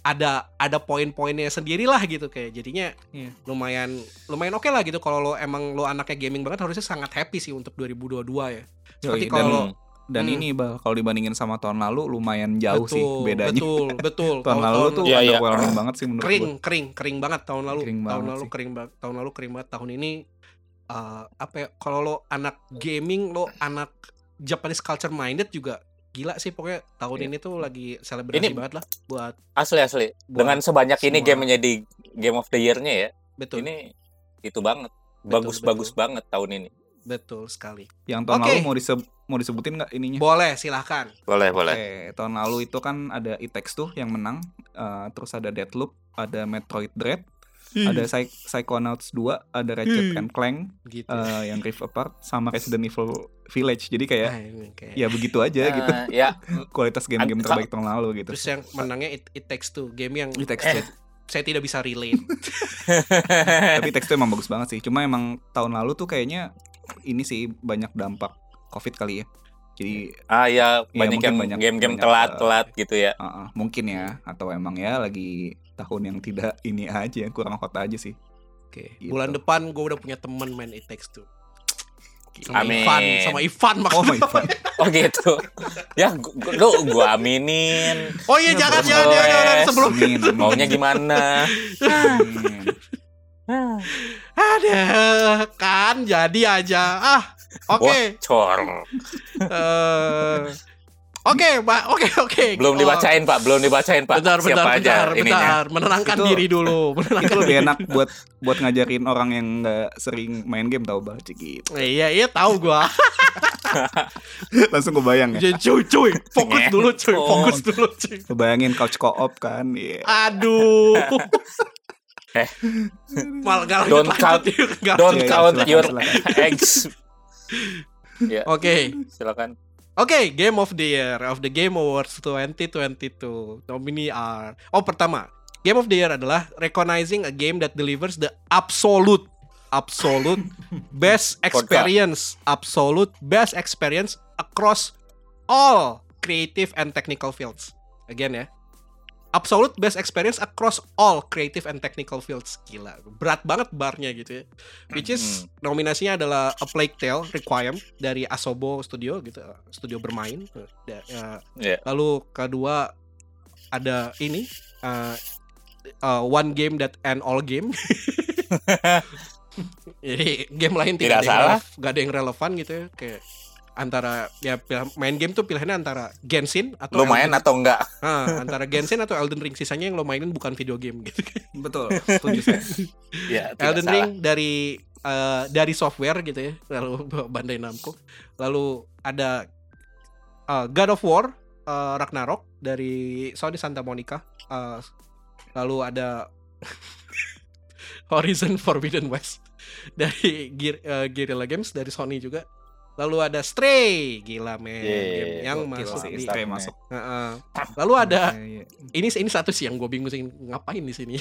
ada ada poin-poinnya sendiri lah gitu kayak jadinya Iya. lumayan lumayan oke lah gitu kalau lo emang lo anaknya gaming banget harusnya sangat happy sih untuk 2022 ya. Seperti Yoi, kalau dan, Hmm. ini bal kalau dibandingin sama tahun lalu lumayan jauh sih bedanya. Betul, betul. tahun lalu tuh Iya, iya. underwhelming banget sih menurut kering, gua. kering, kering banget tahun lalu. Kering tahun lalu sih. kering banget. Tahun lalu kering banget. Tahun ini eh, apa ya? Kalau lo anak gaming, lo anak Japanese culture minded juga gila sih pokoknya tahun Iya. ini tuh lagi selebrasi Ini- banget lah buat Asli asli. buat Dengan sebanyak ini semua. game menjadi Game of the Year-nya ya. betul Ini itu banget. Betul, Bagus-bagus betul. banget tahun ini. betul sekali. Yang tahun Oke. lalu mau diseb- mau disebutin nggak ininya? Boleh silahkan. Boleh, boleh. Oke, tahun lalu itu kan ada It Takes Two yang menang, eh, terus ada Deathloop, ada Metroid Dread, ada Psy- Psychonauts 2, ada Ratchet Hmm. and Clank gitu. eh, yang Rift Apart sama Resident Evil Village. Jadi kayak Nah, ini kayak ya begitu aja gitu Eh, ya, kualitas game-game terbaik tahun lalu gitu. Terus yang menangnya It, It Takes Two, game yang It Takes saya, Two. saya tidak bisa relate. Tapi It Takes Two emang bagus banget sih. Cuma emang tahun lalu tuh kayaknya ini sih banyak dampak Covid kali ya. Jadi Ah ya banyak mungkin yang banyak- game-game banyak, telat-telat gitu ya. uh, uh, mungkin ya atau emang ya lagi tahun yang tidak ini aja kurang hot aja sih. Oke. Gitu. Bulan depan gue udah punya temen main It Takes Two. Sama Amin. Ivan, sama Ivan Oh maksudnya. my god. Oh gitu. ya gua, gua, lu gua aminin. Oh iya jangan jangan jangan, jangan sebelum Amin, amin. Maunya gimana? Ada kan jadi aja. Ah, oke. Bocor. Eh, Oke, Pak. Oke, oke. Belum Oh, dibacain, Pak. Belum dibacain, Pak. Bentar, bentar, Siapa aja bentar, ininya? bentar. Menenangkan Itu- diri dulu. Menenangkan Itu lebih enak buat buat ngajarin orang yang nggak sering main game tau baca gitu. Iya, iya tahu gua. Langsung kebayang ya. Cuy, cuy, fokus dulu, cuy, fokus dulu, cuy. Kebayangin couch co-op kan. Iya. Aduh. Eh. Nggak lanjut Don't count- Don't count your eggs. ya, Oke, silakan. Oke, Game of the Year of the Game Awards 2022. Nominee are Oh, pertama, Game of the Year adalah recognizing a game that delivers the absolute absolute best experience, absolute best experience across all creative and technical fields. Again ya. Absolute best experience across all creative and technical fields. Gila, berat banget barnya gitu ya. Which is nominasinya adalah A Plague Tale Requiem dari Asobo Studio gitu, studio bermain. Ya. Lalu kedua ada ini uh, uh, One Game That End All Game. Jadi game lain tidak, Tidak ada yang salah. relef- nggak ada yang relevan gitu ya kayak antara ya main game tuh pilihannya antara Genshin atau Lu main Elden, atau enggak? Ah, antara Genshin atau Elden Ring sisanya yang lo mainin bukan video game gitu. Betul. Setuju saya. Ya, Elden salah. Ring dari eh, dari software gitu ya, lalu Bandai Namco. Lalu ada eh, God of War eh, Ragnarok dari Sony Santa Monica. Eh, lalu ada Horizon Forbidden West dari Gear, eh, Guerrilla Games dari Sony juga. Lalu ada Stray, gila men, Yeay, game yang gokil masuk sih, di. Stray masuk. Heeh. Lalu ada Iya, iya. ini ini satu sih yang gue bingung sih ngapain di sini.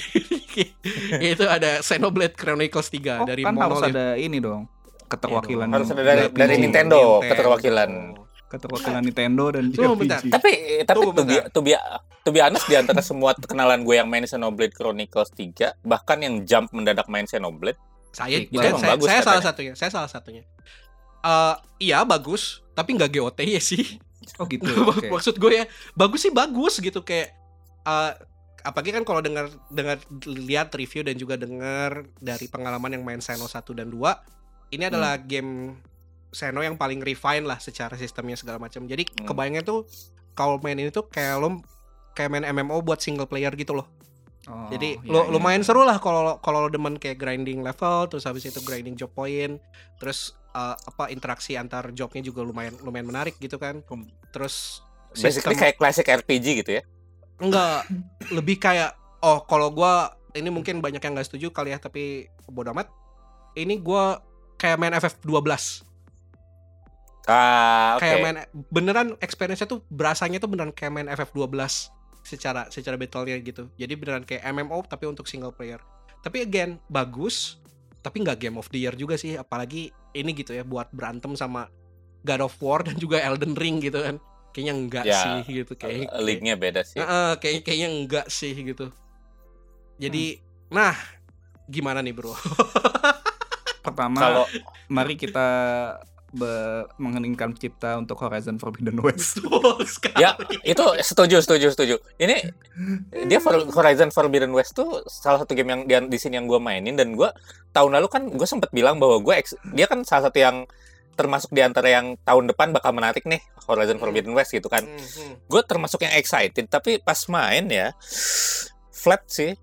itu ada Xenoblade Chronicles 3 Oh, dari kan harus Monolith. ada ini dong. Keterwakilan Harus ada dari- dari Nintendo, keterwakilan. Keterwakilan Nintendo dan Tunggu JRPG. bentar. Tapi tapi to be to be honest di antara semua kenalan gue yang main Xenoblade Chronicles 3, bahkan yang jump mendadak main Xenoblade, Saya Itu saya, saya, bagus saya salah satunya. Saya salah satunya. Eh iya bagus, tapi nggak GOT ya sih. Oh gitu. Oke. Maksud gue ya, bagus sih bagus gitu kayak eh apalagi kan kalau dengar dengar lihat review dan juga dengar dari pengalaman yang main Seno 1 dan 2, ini adalah game Seno yang paling refine lah secara sistemnya segala macam. Jadi Hmm. kebayangnya tuh kalau main ini tuh kayak lo kayak main MMO buat single player gitu loh. Oh, Jadi iya, lu iya. lumayan seru lah kalau kalau lo demen kayak grinding level terus habis itu grinding job point terus uh, apa interaksi antar jobnya juga lumayan lumayan menarik gitu kan. Terus basically sistem- kayak classic RPG gitu ya. enggak lebih kayak oh kalau gua ini mungkin banyak yang nggak setuju kali ya tapi bodo amat. Ini gua kayak main FF12. Ah, oke. Kayak main beneran experience-nya tuh berasanya tuh beneran kayak main FF12 secara secara battle-nya gitu. Jadi beneran kayak MMO tapi untuk single player. Tapi again bagus, tapi nggak game of the year juga sih. Apalagi ini gitu ya buat berantem sama God of War dan juga Elden Ring gitu kan. Kayaknya enggak Ya, sih gitu kayak. Eh, League-nya beda sih. Heeh, kayak kayaknya enggak sih gitu. Jadi nah gimana nih bro? Pertama, Kalau mari kita be- mengheningkan cipta untuk Horizon Forbidden West. Ya itu setuju setuju setuju. Ini dia For- Horizon Forbidden West tuh salah satu game yang di, di sini yang gue mainin dan gue tahun lalu kan gue sempat bilang bahwa gue dia kan salah satu yang termasuk di antara yang tahun depan bakal menarik nih Horizon Forbidden West gitu kan. Hmm, hmm. gue termasuk yang excited tapi pas main ya flat sih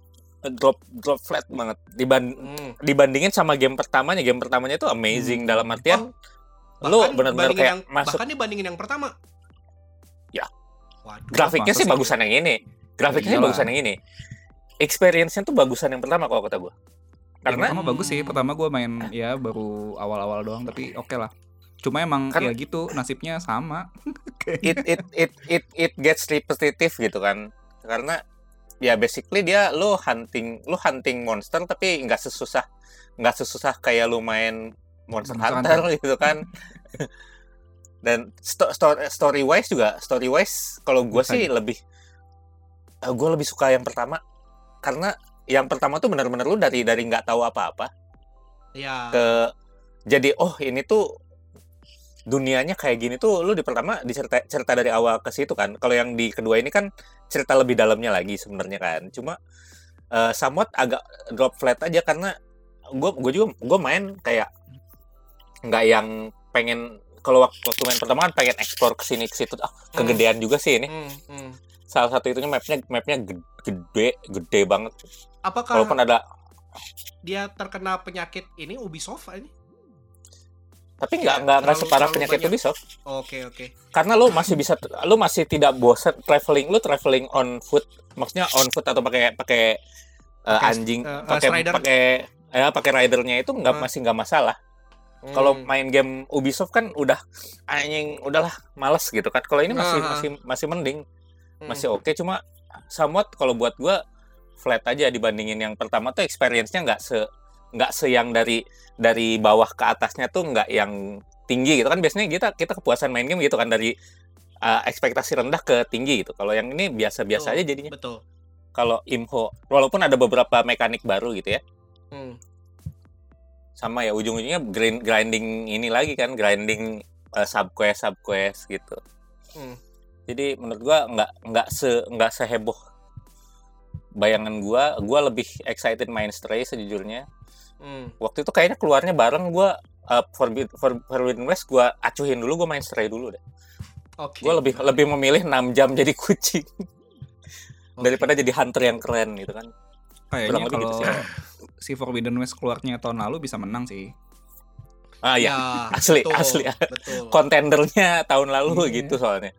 drop drop flat banget Diban- Hmm. dibandingin sama game pertamanya game pertamanya itu amazing dalam artian Oh, bahkan benar-benar bandingin kayak yang, masuk bahkan dibandingin yang pertama. Ya. Waduh. grafiknya sih bagusan yang ini grafiknya Iyalah. bagusan yang ini experience-nya tuh bagusan yang pertama kalau kata gue Yang karena pertama bagus sih. Pertama gue main ya baru awal-awal doang tapi oke lah. Cuma emang Kan- ya gitu nasibnya sama. it it it it it gets repetitive gitu kan karena ya basically dia lu hunting lu hunting monster tapi nggak sesusah nggak sesusah kayak lu main Monster Monster Hunter gitu kan dan sto sto story wise juga story wise kalau gue sih lebih gue lebih suka yang pertama. Karena yang pertama tuh benar-benar lu dari dari nggak tahu apa-apa Ya. ke jadi oh ini tuh dunianya kayak gini tuh lu di pertama dicerita cerita dari awal ke situ kan. Kalau yang di kedua ini kan cerita lebih dalamnya lagi sebenarnya kan. Cuma eh somewhat agak drop flat aja karena gue gue juga gue main kayak nggak yang pengen kalau waktu, waktu main pertama kan pengen explore ke sini ke situ ah kegedean juga sih ini Hmm, hmm. salah satu itunya mapnya mapnya gede gede, banget Apakah walaupun ada dia terkena penyakit ini Ubisoft ini? tapi Ya, nggak nggak nggak separah penyakit banyak. Ubisoft Oke, oke. karena lu masih bisa lu masih tidak bosan traveling lu traveling on foot maksudnya on foot atau pakai pakai uh, anjing uh, uh, pakai strider. pakai ya pakai ridernya itu nggak Uh. masih nggak masalah kalau Hmm. main game Ubisoft kan udah anjing udahlah males gitu kan kalau ini masih Uh, uh. masih masih mending Hmm. masih oke cuma somewhat kalau buat gua flat aja dibandingin yang pertama tuh experience-nya nggak se nggak se yang dari dari bawah ke atasnya tuh nggak yang tinggi gitu kan biasanya kita kita kepuasan main game gitu kan dari uh, ekspektasi rendah ke tinggi gitu kalau yang ini biasa-biasa aja jadinya betul. kalau Imho walaupun ada beberapa mekanik baru gitu ya Hmm. Sama ya ujung-ujungnya grind, grinding ini lagi kan grinding uh, sub quest sub quest gitu Hmm. jadi menurut gua nggak nggak se nggak seheboh bayangan gua gua lebih excited main Stray sejujurnya Hmm. waktu itu kayaknya keluarnya bareng gua uh, Forbid, For- Forbidden West gua acuhin dulu gua main Stray dulu deh Oke. gua lebih lebih memilih 6 jam jadi kucing Oke. daripada jadi hunter yang keren gitu kan Kayaknya lebih kalau gitu si Forbidden West keluarnya tahun lalu bisa menang sih. ah ya Ya, Asli, betul, asli. Betul. kontendernya tahun lalu Iya. gitu soalnya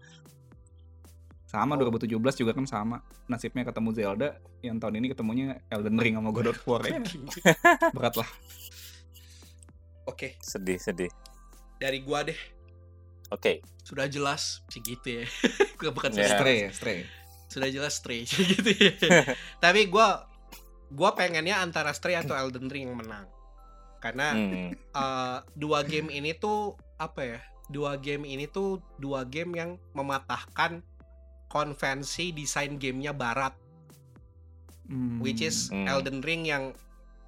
Sama Oh. 2017 juga kan sama. Nasibnya ketemu Zelda, yang tahun ini ketemunya Elden Ring sama God of War ya. Berat lah. Oke, sedih sedih dari gua deh oke sudah jelas segitu ya. Gua bukan sudah Stray Stray. sudah jelas Stray gitu ya. Tapi gua gua pengennya antara Stray atau Elden Ring yang menang. Karena Hmm. eh, dua game ini tuh apa ya? Dua game ini tuh dua game yang mematahkan konvensi desain gamenya barat, Hmm. which is Hmm. Elden Ring yang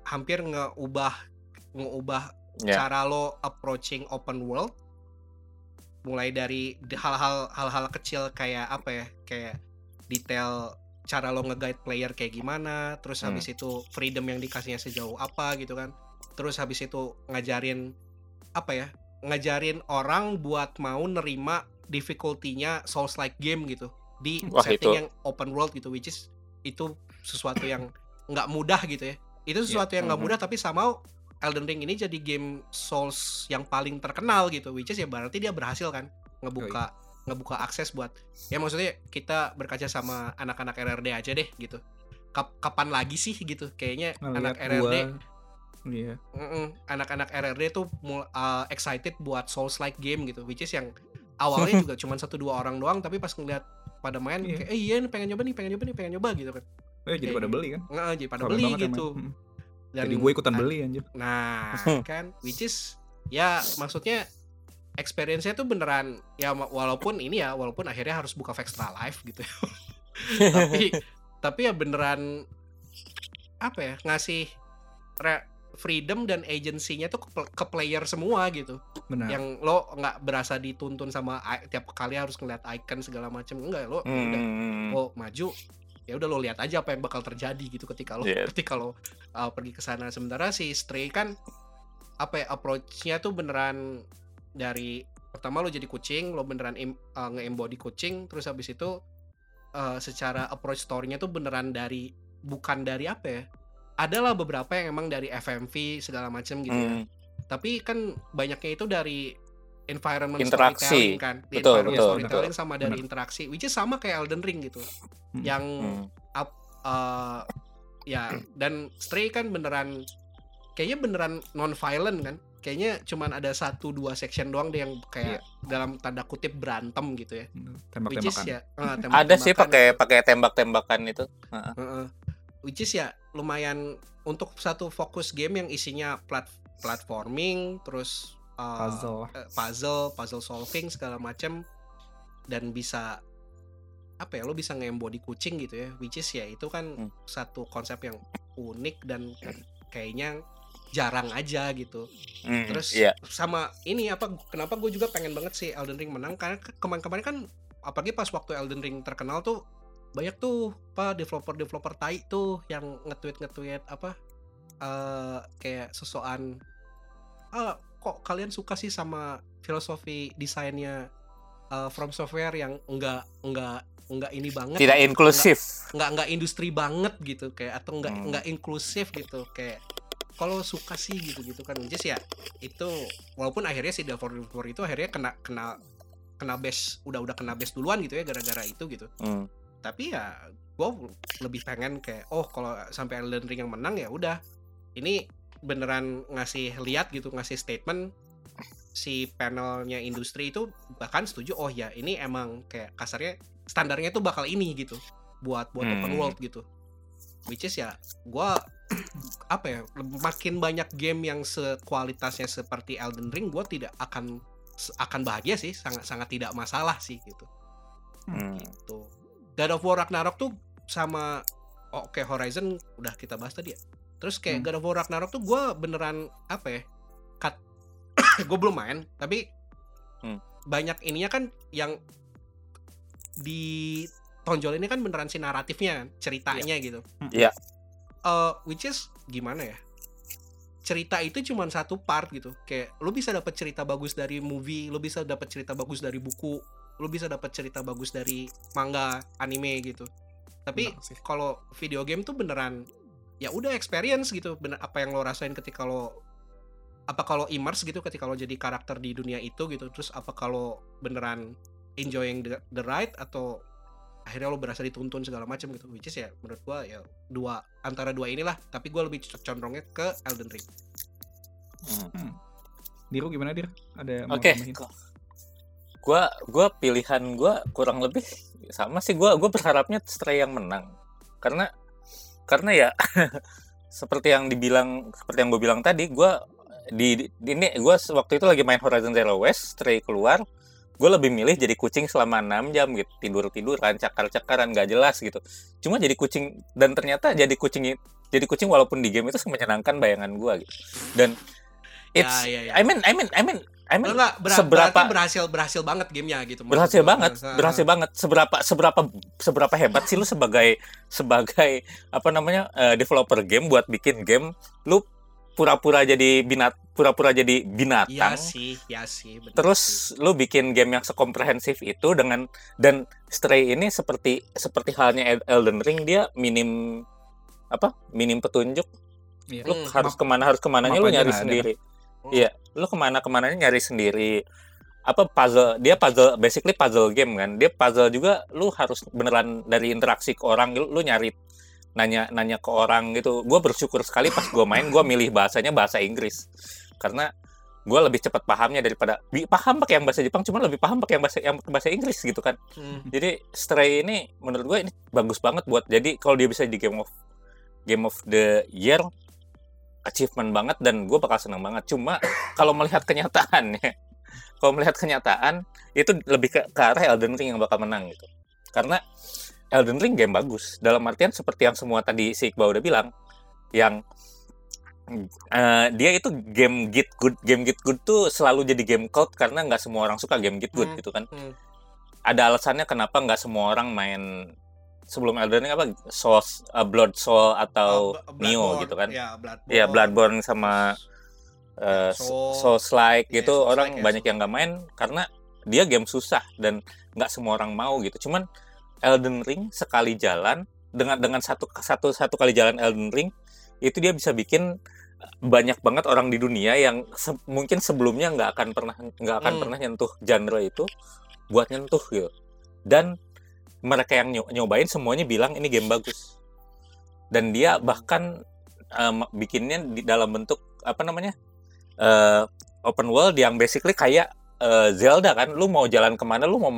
hampir ngeubah ngeubah ya cara lo approaching open world mulai dari hal-hal hal-hal kecil kayak apa ya kayak detail cara lo nge-guide player kayak gimana terus Hmm. habis itu freedom yang dikasihnya sejauh apa gitu kan terus habis itu ngajarin apa ya ngajarin orang buat mau nerima difficulty-nya souls like game gitu di Wah, setting itu. yang open world gitu which is itu sesuatu yang nggak mudah gitu ya itu sesuatu yang nggak Mhm. mudah tapi sama Elden Ring ini jadi game Souls yang paling terkenal gitu which is ya berarti dia berhasil kan ngebuka ngebuka akses buat ya maksudnya kita berkaca sama anak-anak RRD aja deh gitu Kap- kapan lagi sih gitu kayaknya anak Ngeliat RRD gua, iya. anak-anak RRD tuh uh, excited buat Souls like game gitu which is yang awalnya juga cuma satu dua orang doang tapi pas ngeliat pada main Iya. kayak eh iya nih pengen nyoba nih pengen nyoba nih pengen nyoba gitu kan Eh, jadi Kayak pada beli kan. Nggak, jadi pada Rame beli gitu. Hmm. Dan- Jadi gue ikutan ah, beli anjir. Nah, kan which is ya maksudnya experience-nya tuh beneran ya walaupun ini ya walaupun akhirnya harus buka Vextra Live gitu. ya. tapi tapi ya beneran apa ya ngasih re- freedom dan agency-nya tuh ke, ke player semua gitu. Benar. Yang lo nggak berasa dituntun sama tiap kali harus ngeliat icon segala macam enggak lo ya udah Hmm. lo maju ya udah lo lihat aja apa yang bakal terjadi gitu ketika lo Iya. ketika lo uh, pergi ke sana sementara si Stray kan apa ya approach-nya tuh beneran dari pertama lo jadi kucing lo beneran im, uh, nge-embody kucing terus habis itu uh, secara approach story-nya tuh beneran dari bukan dari apa ya adalah beberapa yang emang dari FMV segala macam gitu ya Hmm. tapi kan banyaknya itu dari environment Interaksi. storytelling kan Betul, environment betul, storytelling sama dari Benar. interaksi which is sama kayak Elden Ring gitu Hmm. yang Hmm. uh, ya dan Stray kan beneran kayaknya beneran non violent kan kayaknya cuman ada satu dua section doang deh yang kayak dalam tanda kutip berantem gitu ya. Which is Tembak-tembakan. ya uh, ada sih pakai pakai tembak-tembakan itu. Heeh. which is ya lumayan untuk satu fokus game yang isinya plat platforming terus uh, Puzzle. eh, puzzle, puzzle solving segala macam dan bisa apa ya lo bisa nge-embody kucing gitu ya. Which is ya itu kan Hmm. satu konsep yang unik dan kayaknya jarang aja gitu Hmm, terus iya. sama ini apa kenapa gue juga pengen banget sih Elden Ring menang karena ke- kemarin-kemarin kan apalagi pas waktu Elden Ring terkenal tuh banyak tuh apa developer developer tai tuh yang nge-tweet nge-tweet apa eh kayak sesokan ah kok kalian suka sih sama filosofi desainnya eh, From Software yang enggak enggak enggak ini banget Tidak inklusif. nggak nggak industri banget gitu kayak atau nggak Hmm. nggak inklusif gitu kayak kalau suka sih gitu gitu kan is ya itu walaupun akhirnya si Developer Developer itu akhirnya kena kena kena base udah udah kena base duluan gitu ya gara-gara itu gitu. Hmm. tapi ya gue lebih pengen kayak oh kalau sampai Elden Ring yang menang ya udah. Ini beneran ngasih lihat gitu ngasih statement si panelnya industri itu bahkan setuju oh ya ini emang kayak kasarnya standarnya tuh bakal ini gitu. Buat buat open Hmm. world gitu. Which is ya gua apa ya makin banyak game yang sekualitasnya seperti Elden Ring gua tidak akan akan bahagia sih sangat sangat tidak masalah sih gitu Hmm. gitu. God of War Ragnarok tuh sama oh, oke Horizon udah kita bahas tadi ya. Terus kayak Hmm. God of War Ragnarok tuh gue beneran apa ya? Cut. gue belum main, tapi Hmm. banyak ininya kan yang di tonjol ini kan beneran si naratifnya, ceritanya gitu. Iya. Eh, which is gimana ya? Cerita itu cuma satu part gitu. Kayak lu bisa dapat cerita bagus dari movie, lu bisa dapat cerita bagus dari buku, lu bisa dapat cerita bagus dari manga, anime gitu. Tapi kalau video game tuh beneran ya udah experience gitu bener apa yang lo rasain ketika lo apa kalau immerse gitu ketika lo jadi karakter di dunia itu gitu terus apa kalau beneran enjoying the, the ride atau akhirnya lo berasa dituntun segala macam gitu. Which is ya menurut gua ya dua antara dua inilah. Tapi gua lebih condongnya ke Elden Ring. Hmm. Diru gimana Dir? Ada mau Oke, ko- gua gua pilihan gua kurang lebih sama sih. Gua gua berharapnya Stray yang menang. Karena karena ya seperti yang dibilang seperti yang gue bilang tadi, gua di, di ini gua waktu itu lagi main Horizon Zero West, Stray keluar, gue lebih milih jadi kucing selama 6 jam gitu tidur tiduran cakar cakaran gak jelas gitu cuma jadi kucing dan ternyata jadi kucing jadi kucing walaupun di game itu menyenangkan bayangan gua gitu dan it's ya, ya, ya. I mean I mean I mean I mean Enggak, ber- seberapa- berhasil berhasil banget gamenya gitu berhasil gua. banget Nah, berhasil banget seberapa seberapa seberapa hebat sih lu sebagai sebagai apa namanya eh, developer game buat bikin game lu pura-pura jadi binat pura-pura jadi Iya binatang sih, ya sih. bener sih. terus lu bikin game yang sekomprehensif itu dengan dan Stray ini seperti seperti halnya El- Elden Ring dia minim apa minim petunjuk Iya. lu Hmm, harus ke mana harus ke mananya map lu nyari sendiri Hmm. iya lu ke mana ke mananya nyari sendiri apa puzzle dia puzzle basically puzzle game kan dia puzzle juga lu harus beneran dari interaksi ke orang lu, lu nyari nanya nanya ke orang gitu. Gue bersyukur sekali pas gue main gue milih bahasanya bahasa Inggris. Karena gue lebih cepat pahamnya daripada paham pakai yang bahasa Jepang cuma lebih paham pakai yang bahasa yang bahasa Inggris gitu kan. Hmm. jadi Stray ini menurut gue ini bagus banget buat jadi kalau dia bisa di game of game of the year achievement banget dan gue bakal seneng banget. Cuma kalau melihat kenyataannya kalau melihat kenyataan itu lebih ke, ke arah Elden Ring yang bakal menang gitu. Karena Elden Ring game bagus dalam artian seperti yang semua tadi si Iqbal udah bilang yang eh, dia itu game git good game git good tuh selalu jadi game cult karena nggak semua orang suka game git good Hmm. gitu kan Hmm. ada alasannya kenapa nggak semua orang main sebelum Elden Ring apa Soul, uh, Blood Soul atau Oh, Bl- Neo gitu kan Ya, Bloodborne. ya Bloodborne sama uh, Soul. Souls like Iya, gitu orang ya, banyak yang nggak main karena dia game susah dan nggak semua orang mau gitu cuman Elden Ring sekali jalan dengan dengan satu satu satu kali jalan Elden Ring itu dia bisa bikin banyak banget orang di dunia yang se- mungkin sebelumnya nggak akan pernah nggak akan Hmm. pernah nyentuh genre itu buat nyentuh gitu. Dan mereka yang nyo- nyobain semuanya bilang ini game bagus. Dan dia bahkan em, bikinnya di dalam bentuk apa namanya eh, open world yang basically kayak eh, Zelda kan. Lu mau jalan ke mana lu mau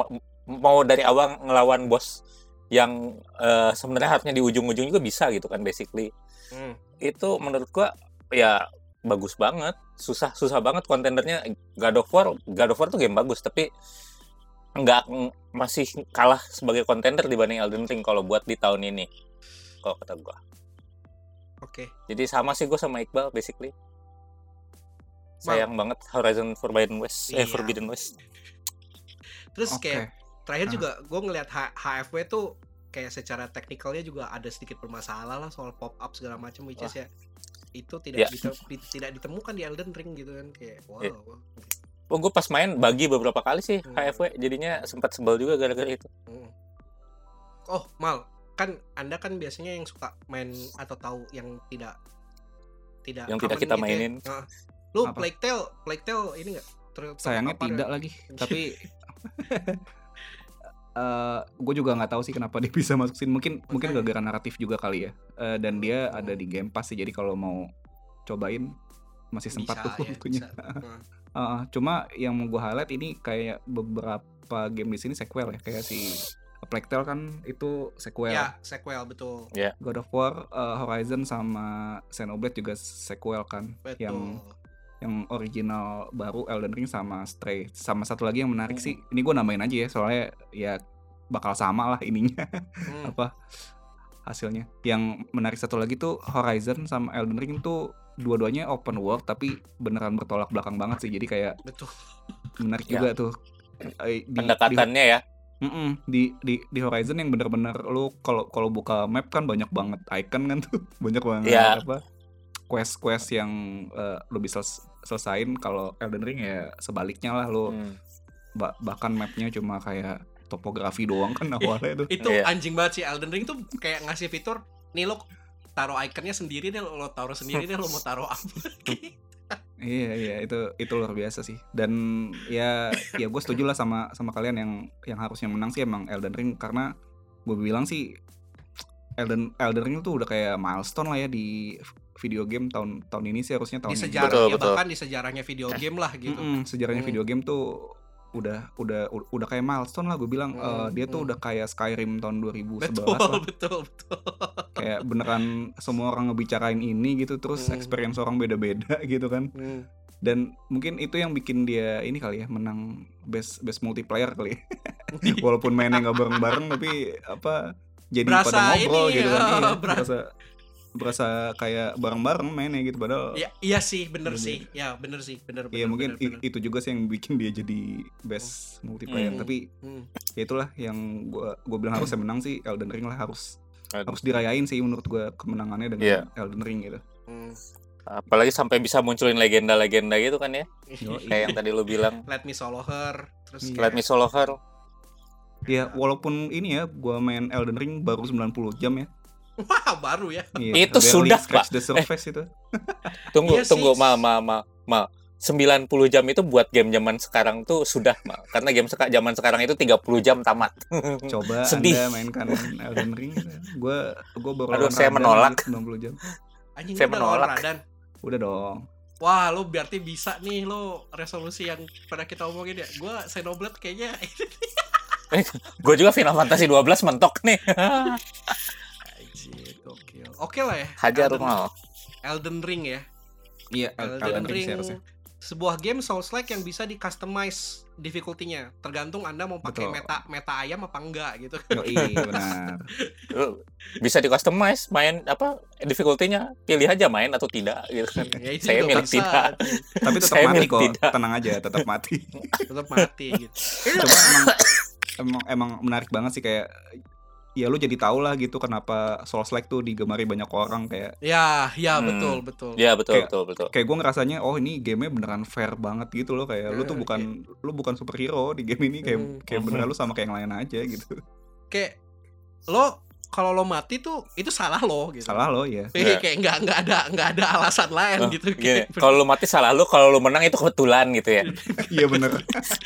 mau dari awal ngelawan bos yang eh, sebenarnya harusnya di ujung-ujung juga bisa gitu kan basically Hmm. itu menurut gua ya bagus banget susah susah banget kontendernya God of War God of War tuh game bagus tapi nggak ng- masih kalah sebagai kontender dibanding Elden Ring kalau buat di tahun ini kalau kata gua Oke. jadi sama sih gue sama Iqbal basically sayang banget Horizon Forbidden West eh Iya. Forbidden West Terus Oke. kayak terakhir Ah. juga gue ngelihat HFW tuh kayak secara teknikalnya juga ada sedikit bermasalah lah soal pop up segala macam which is ya itu tidak Ya. dite- di- tidak ditemukan di Elden Ring gitu kan kayak wow. Ya. oh gue pas main bagi beberapa kali sih Hmm. HFW jadinya sempat sebel juga gara-gara itu Hmm. Oh, Mal, kan Anda kan biasanya yang suka main atau tahu yang tidak tidak Yang tidak kita gitu ya. mainin. Nah, lu Apa? Plague Tale, Plague Tale ini enggak? sayangnya tidak lagi tapi eh gue juga nggak tahu sih kenapa dia bisa masuk sini. Mungkin mungkin gara-gara naratif juga kali ya. Eh, dan dia ada di Game Pass sih jadi kalau mau cobain masih sempat tuh waktunya. Eh, cuma yang mau gue highlight ini kayak beberapa game di sini sequel ya. Kayak si Plague Tale kan itu sequel. Ya, sequel betul. God of War eh, Horizon sama Xenoblade juga sequel kan Betul. yang yang original baru Elden Ring sama Stray. Sama satu lagi yang menarik sih ini gue namain aja ya soalnya ya bakal sama lah ininya. Hmm. apa hasilnya. Yang menarik satu lagi tuh Horizon sama Elden Ring tuh dua-duanya open world tapi beneran bertolak belakang banget sih. Jadi kayak betul. menarik Ya. juga tuh. Eh, di, di, pendekatannya ya. Mm-mm, di di di Horizon yang bener-bener lu kalau kalau buka map kan banyak banget icon kan tuh. Banyak banget Iya. apa quest-quest yang eh, lu bisa sel- selesain kalau Elden Ring ya sebaliknya lah lu Hmm. ba- bahkan mapnya cuma kayak topografi doang kan awalnya tuh Itu Iya. anjing banget sih Elden Ring tuh kayak ngasih fitur nih lo taruh ikonnya sendiri deh lo taruh sendiri deh lo mau taruh apa iya iya itu itu luar biasa sih dan ya ya gue setuju lah sama sama kalian yang yang harusnya menang sih emang Elden Ring karena gue bilang sih Elden Elden Ring tuh udah kayak milestone lah ya di video game tahun tahun ini sih harusnya tahun di ini. sejarah Betul, ya betul. bahkan di sejarahnya video game lah gitu. Mm-mm, sejarahnya Hmm. video game tuh udah udah udah kayak milestone lah gue bilang Hmm, Eh, dia tuh hmm. udah kayak Skyrim tahun 2011 Betul, lah betul, betul. kayak beneran semua orang ngebicarain ini gitu terus Hmm. experience orang beda-beda gitu kan Hmm. dan mungkin itu yang bikin dia ini kali ya menang best best multiplayer kali ya. walaupun mainnya nggak bareng-bareng tapi apa jadi Berasa pada ngobrol ini, gitu kan oh, iya, ber- berasa berasa kayak bareng-bareng mainnya gitu padahal Ya, iya sih, bener Bener. sih. Ya, bener sih, bener bener. Iya mungkin bener, i- itu juga sih yang bikin dia jadi best multiplayer Hmm. tapi Hmm. ya itulah yang gua gua bilang harusnya menang sih Elden Ring lah harus Aduh. harus dirayain sih menurut gua kemenangannya dengan Iya. Elden Ring gitu. Hmm. apalagi sampai bisa munculin legenda-legenda gitu kan ya Yoi. kayak yang tadi lu bilang Let me solo her, terus Iya. Let Me Solo Her Ya walaupun ini ya gua main Elden Ring baru 90 jam ya. Wah baru ya. Iya, Itu sudah, scratch the surface itu. tunggu Iya sih. tunggu ma ma ma ma 90 jam itu buat game zaman sekarang tuh sudah Ma. karena game seka zaman sekarang itu 30 jam tamat Coba Sedih. Anda mainkan Elden Ring. Gua gua baru Aduh, saya menolak. gitu, 90 jam. Anjing Saya menolak. Radan. Udah dong. Wah, lo berarti bisa nih lo resolusi yang pernah kita omongin ya. Gua Xenoblade kayaknya gue juga Final Fantasy 12 mentok nih Oke lah ya. hajar Elden, mal Elden Ring ya. Iya, Elden, Elden Ring Ring sebuah game Souls-like yang bisa di customize difficulty-nya. Tergantung Anda mau pakai Betul. meta meta ayam apa enggak gitu. Yoi, benar. Lu bisa di customize main apa difficulty-nya pilih aja main atau tidak gitu kan Ya, Saya milik bisa. tidak. Tapi tetap Saya mati kok. tidak. Tenang aja, tetap mati. Tetap mati gitu. Cuma emang emang emang menarik banget sih kayak ya lu jadi tau lah gitu kenapa Souls like tuh digemari banyak orang kayak Ya, ya Hmm. betul, betul. ya betul Kayak- betul betul kayak gue ngerasanya oh ini gamenya beneran fair banget gitu loh kayak lu tuh Eh, bukan lu bukan superhero di game ini kayak Hmm. kayak beneran lu sama kayak yang lain aja gitu Kayak lo kalau lo mati tuh itu salah lo gitu. salah lo ya Eh, Ya. kayak nggak nggak ada nggak ada alasan lain Oh, gitu. gini, Kayak, kalau lu mati salah lu kalau lu menang itu kebetulan gitu ya. Iya bener.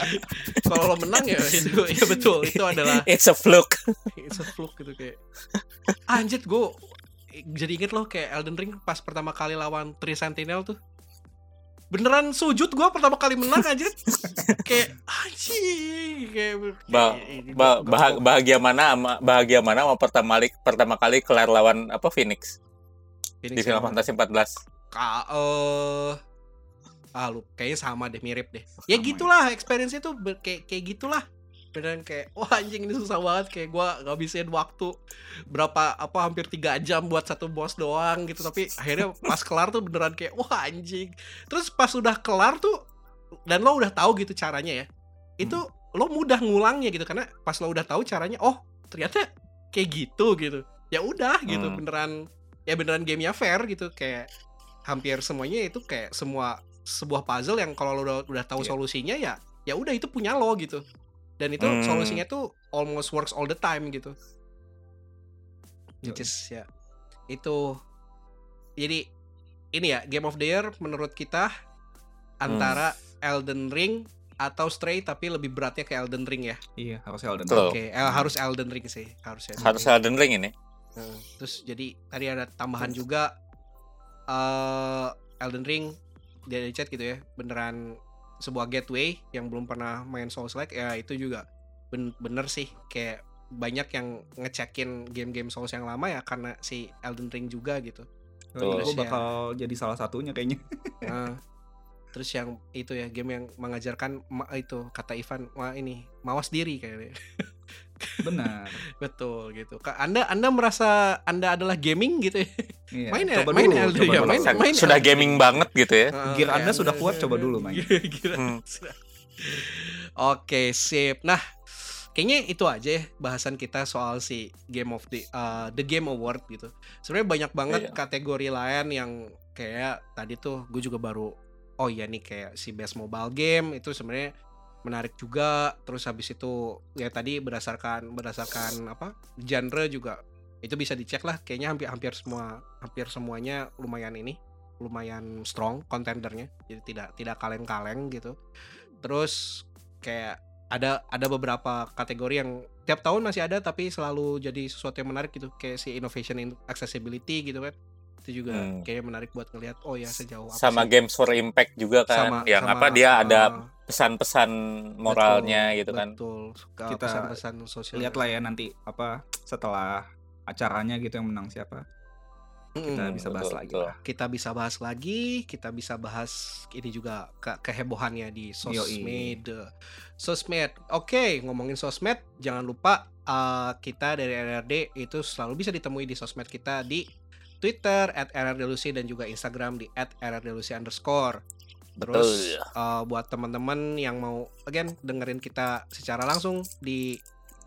Kalau lo menang ya itu ya betul. Itu adalah it's a fluke. It's a fluke gitu kayak. Anjir gue jadi inget loh kayak Elden Ring pas pertama kali lawan Three Sentinel tuh beneran sujud gue pertama kali menang aja kayak anjing kayak, Ba- ba- bah- gua- bahagia mana sama bahagia mana sama pertama kali pertama kali kelar lawan apa Phoenix Phoenix di Final. Fantasy 14 Ka eh ah lu kayaknya sama deh mirip deh. Ya Sama gitulah experience itu kayak kayak gitulah. Beneran kayak wah anjing ini susah banget kayak gua ngabisin waktu berapa apa hampir tiga jam buat satu boss doang gitu tapi akhirnya pas kelar tuh beneran kayak wah anjing. Terus pas udah kelar tuh dan lo udah tahu gitu caranya ya. Itu lo mudah ngulangnya gitu karena pas lo udah tahu caranya oh ternyata kayak gitu gitu. Ya udah gitu Hmm. beneran ya beneran gamenya fair gitu kayak hampir semuanya itu kayak semua sebuah puzzle yang kalau lo udah, udah tahu Iya. solusinya ya ya udah itu punya lo gitu dan itu Hmm. solusinya tuh almost works all the time gitu which is ya itu jadi ini ya game of the year menurut kita antara Elden Ring atau Stray tapi lebih beratnya ke Elden Ring ya Iya, harus Elden Betul. oke El- harus Elden Ring sih harus Elden Harus Ring. Elden Ring ini. Nah, terus jadi tadi ada tambahan juga eh Elden Ring dari chat gitu ya beneran sebuah gateway yang belum pernah main Souls like ya itu juga ben- bener sih kayak banyak yang ngecekin game-game Souls yang lama ya karena si Elden Ring juga gitu. Gue Terus ya. bakal jadi salah satunya kayaknya. Nah, terus yang itu ya game yang mengajarkan ma- itu kata Ivan wah ini mawas diri kayaknya. Benar. Betul gitu. Kak, Anda Anda merasa Anda adalah gaming gitu ya? Iya. Main ya, coba main dulu, Elden coba ya, dulu. main- Sudah- main sudah Elden gaming banget gitu ya. Heeh, Gear Anda sudah kuat, coba dulu main. Gear Hmm. Oke, sip. Nah, kayaknya itu aja ya bahasan kita soal si Game of the uh, The Game Award gitu. Sebenarnya banyak banget Iya. kategori lain yang kayak tadi tuh gue juga baru oh iya nih kayak si Best Mobile Game itu sebenarnya menarik juga. Terus habis itu ya tadi berdasarkan berdasarkan apa? genre juga itu bisa dicek lah kayaknya hampir hampir semua hampir semuanya lumayan ini lumayan strong kontendernya jadi tidak tidak kaleng-kaleng gitu terus kayak ada ada beberapa kategori yang tiap tahun masih ada tapi selalu jadi sesuatu yang menarik gitu kayak si innovation in accessibility gitu kan itu juga Hmm. kayak menarik buat ngelihat oh ya sejauh apa Sama sih Games for Impact juga kan. Sama- yang sama, apa dia ada uh, pesan-pesan moralnya gitu kan. betul Ke Kita pesan-pesan sosial Lihat lah ya nanti apa setelah acaranya gitu yang menang siapa. Kita Mm-mm. bisa bahas betul, lagi betul. lah. kita bisa bahas lagi, kita bisa bahas ini juga ke kehebohannya di sosmed. Sosmed. Oke, ngomongin sosmed, jangan lupa uh, kita dari RRD itu selalu bisa ditemui di sosmed kita di Twitter at RRDLucy dan juga Instagram di at RRDLucy underscore. Terus Betul. uh, buat teman-teman yang mau again dengerin kita secara langsung di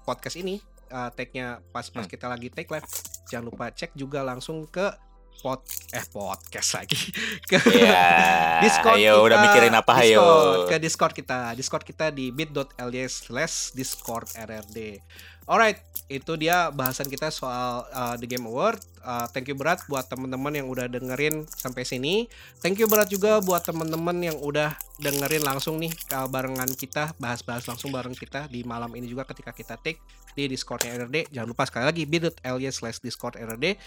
podcast ini, uh, tag-nya pas pas Hmm. kita lagi take live, jangan lupa cek juga langsung ke pod eh podcast lagi ke Ya, Discord ayo udah kita, mikirin apa ayo. Discord, ke Discord kita. Discord kita di bit.ly slash Discord RRD. Alright, itu dia bahasan kita soal uh, The Game Award. Uh, thank you berat buat teman-teman yang udah dengerin sampai sini. Thank you berat juga buat teman-teman yang udah dengerin langsung nih uh, barengan kita, bahas-bahas langsung bareng kita di malam ini juga ketika kita take di Discordnya RRD. Jangan lupa sekali lagi bit.ly slash Discord RRD.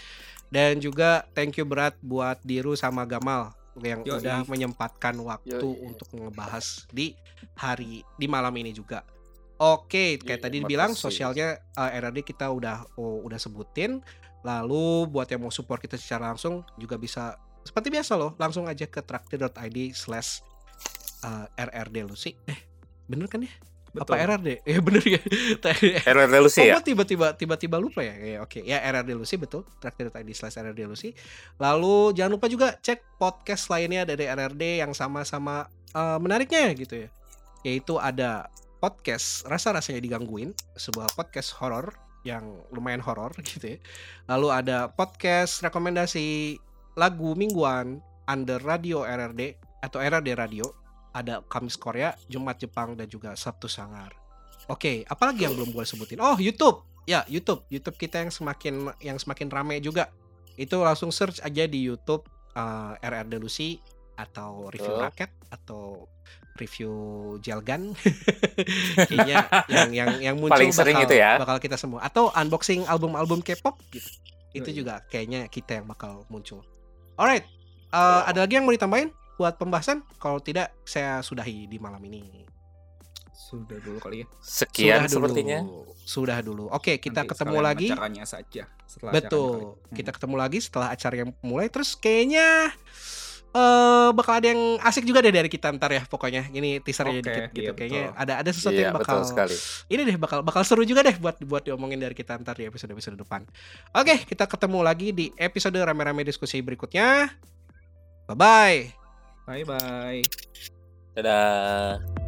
Dan juga thank you berat buat Diru sama Gamal yang Yoi. udah menyempatkan waktu Yoi. untuk ngebahas di hari di malam ini juga. Oke, kayak Iya, tadi dibilang sosialnya uh, RRD kita udah oh, udah sebutin. Lalu buat yang mau support kita secara langsung juga bisa seperti biasa loh, langsung aja ke traktir.id slash uh, RRD Lucy. Eh, bener kan ya? Apa Betul. RRD? Eh bener ya. RRD Lucy Oh, ya? tiba-tiba tiba-tiba lupa ya. Ya, Oke, ya RRD Lucy betul. Traktir.id slash RRD Lucy. Lalu jangan lupa juga cek podcast lainnya dari RRD yang sama-sama eh, menariknya gitu ya. Yaitu ada podcast rasa-rasanya digangguin, sebuah podcast horor yang lumayan horor gitu ya. Lalu ada podcast rekomendasi lagu mingguan under radio RRD atau RRD Radio. Ada Kamis Korea, Jumat Jepang dan juga Sabtu Sangar. Oke, apalagi yang belum gue sebutin? Oh, YouTube. Ya, YouTube. YouTube kita yang semakin yang semakin rame juga. Itu langsung search aja di YouTube eh, RRD Lucy atau review Betul. raket atau review Jelgan. Kayaknya yang yang yang muncul Paling sering bakal, itu ya. bakal kita semua atau unboxing album-album K-pop gitu. Itu juga kayaknya kita yang bakal muncul. Alright. eh, ada lagi yang mau ditambahin buat pembahasan? Kalau tidak, saya sudahi di malam ini. Sudah dulu kali ya. Sekian Sudah sepertinya. Dulu. Sudah dulu. Oke, kita Nanti ketemu lagi. Acaranya saja. Setelah acaranya Betul. kali. Hmm. Kita ketemu lagi setelah acara yang mulai. Terus kayaknya eh bakal ada yang asik juga deh dari kita ntar ya pokoknya. Ini teasernya Oke, dikit gitu. iya, Kayaknya betul. ada ada sesuatu Iya, yang bakal betul sekali. ini deh bakal bakal seru juga deh buat buat diomongin dari kita ntar di episode episode depan. Oke, kita ketemu lagi di episode rame-rame diskusi berikutnya. Bye bye. Bye bye. Dadah.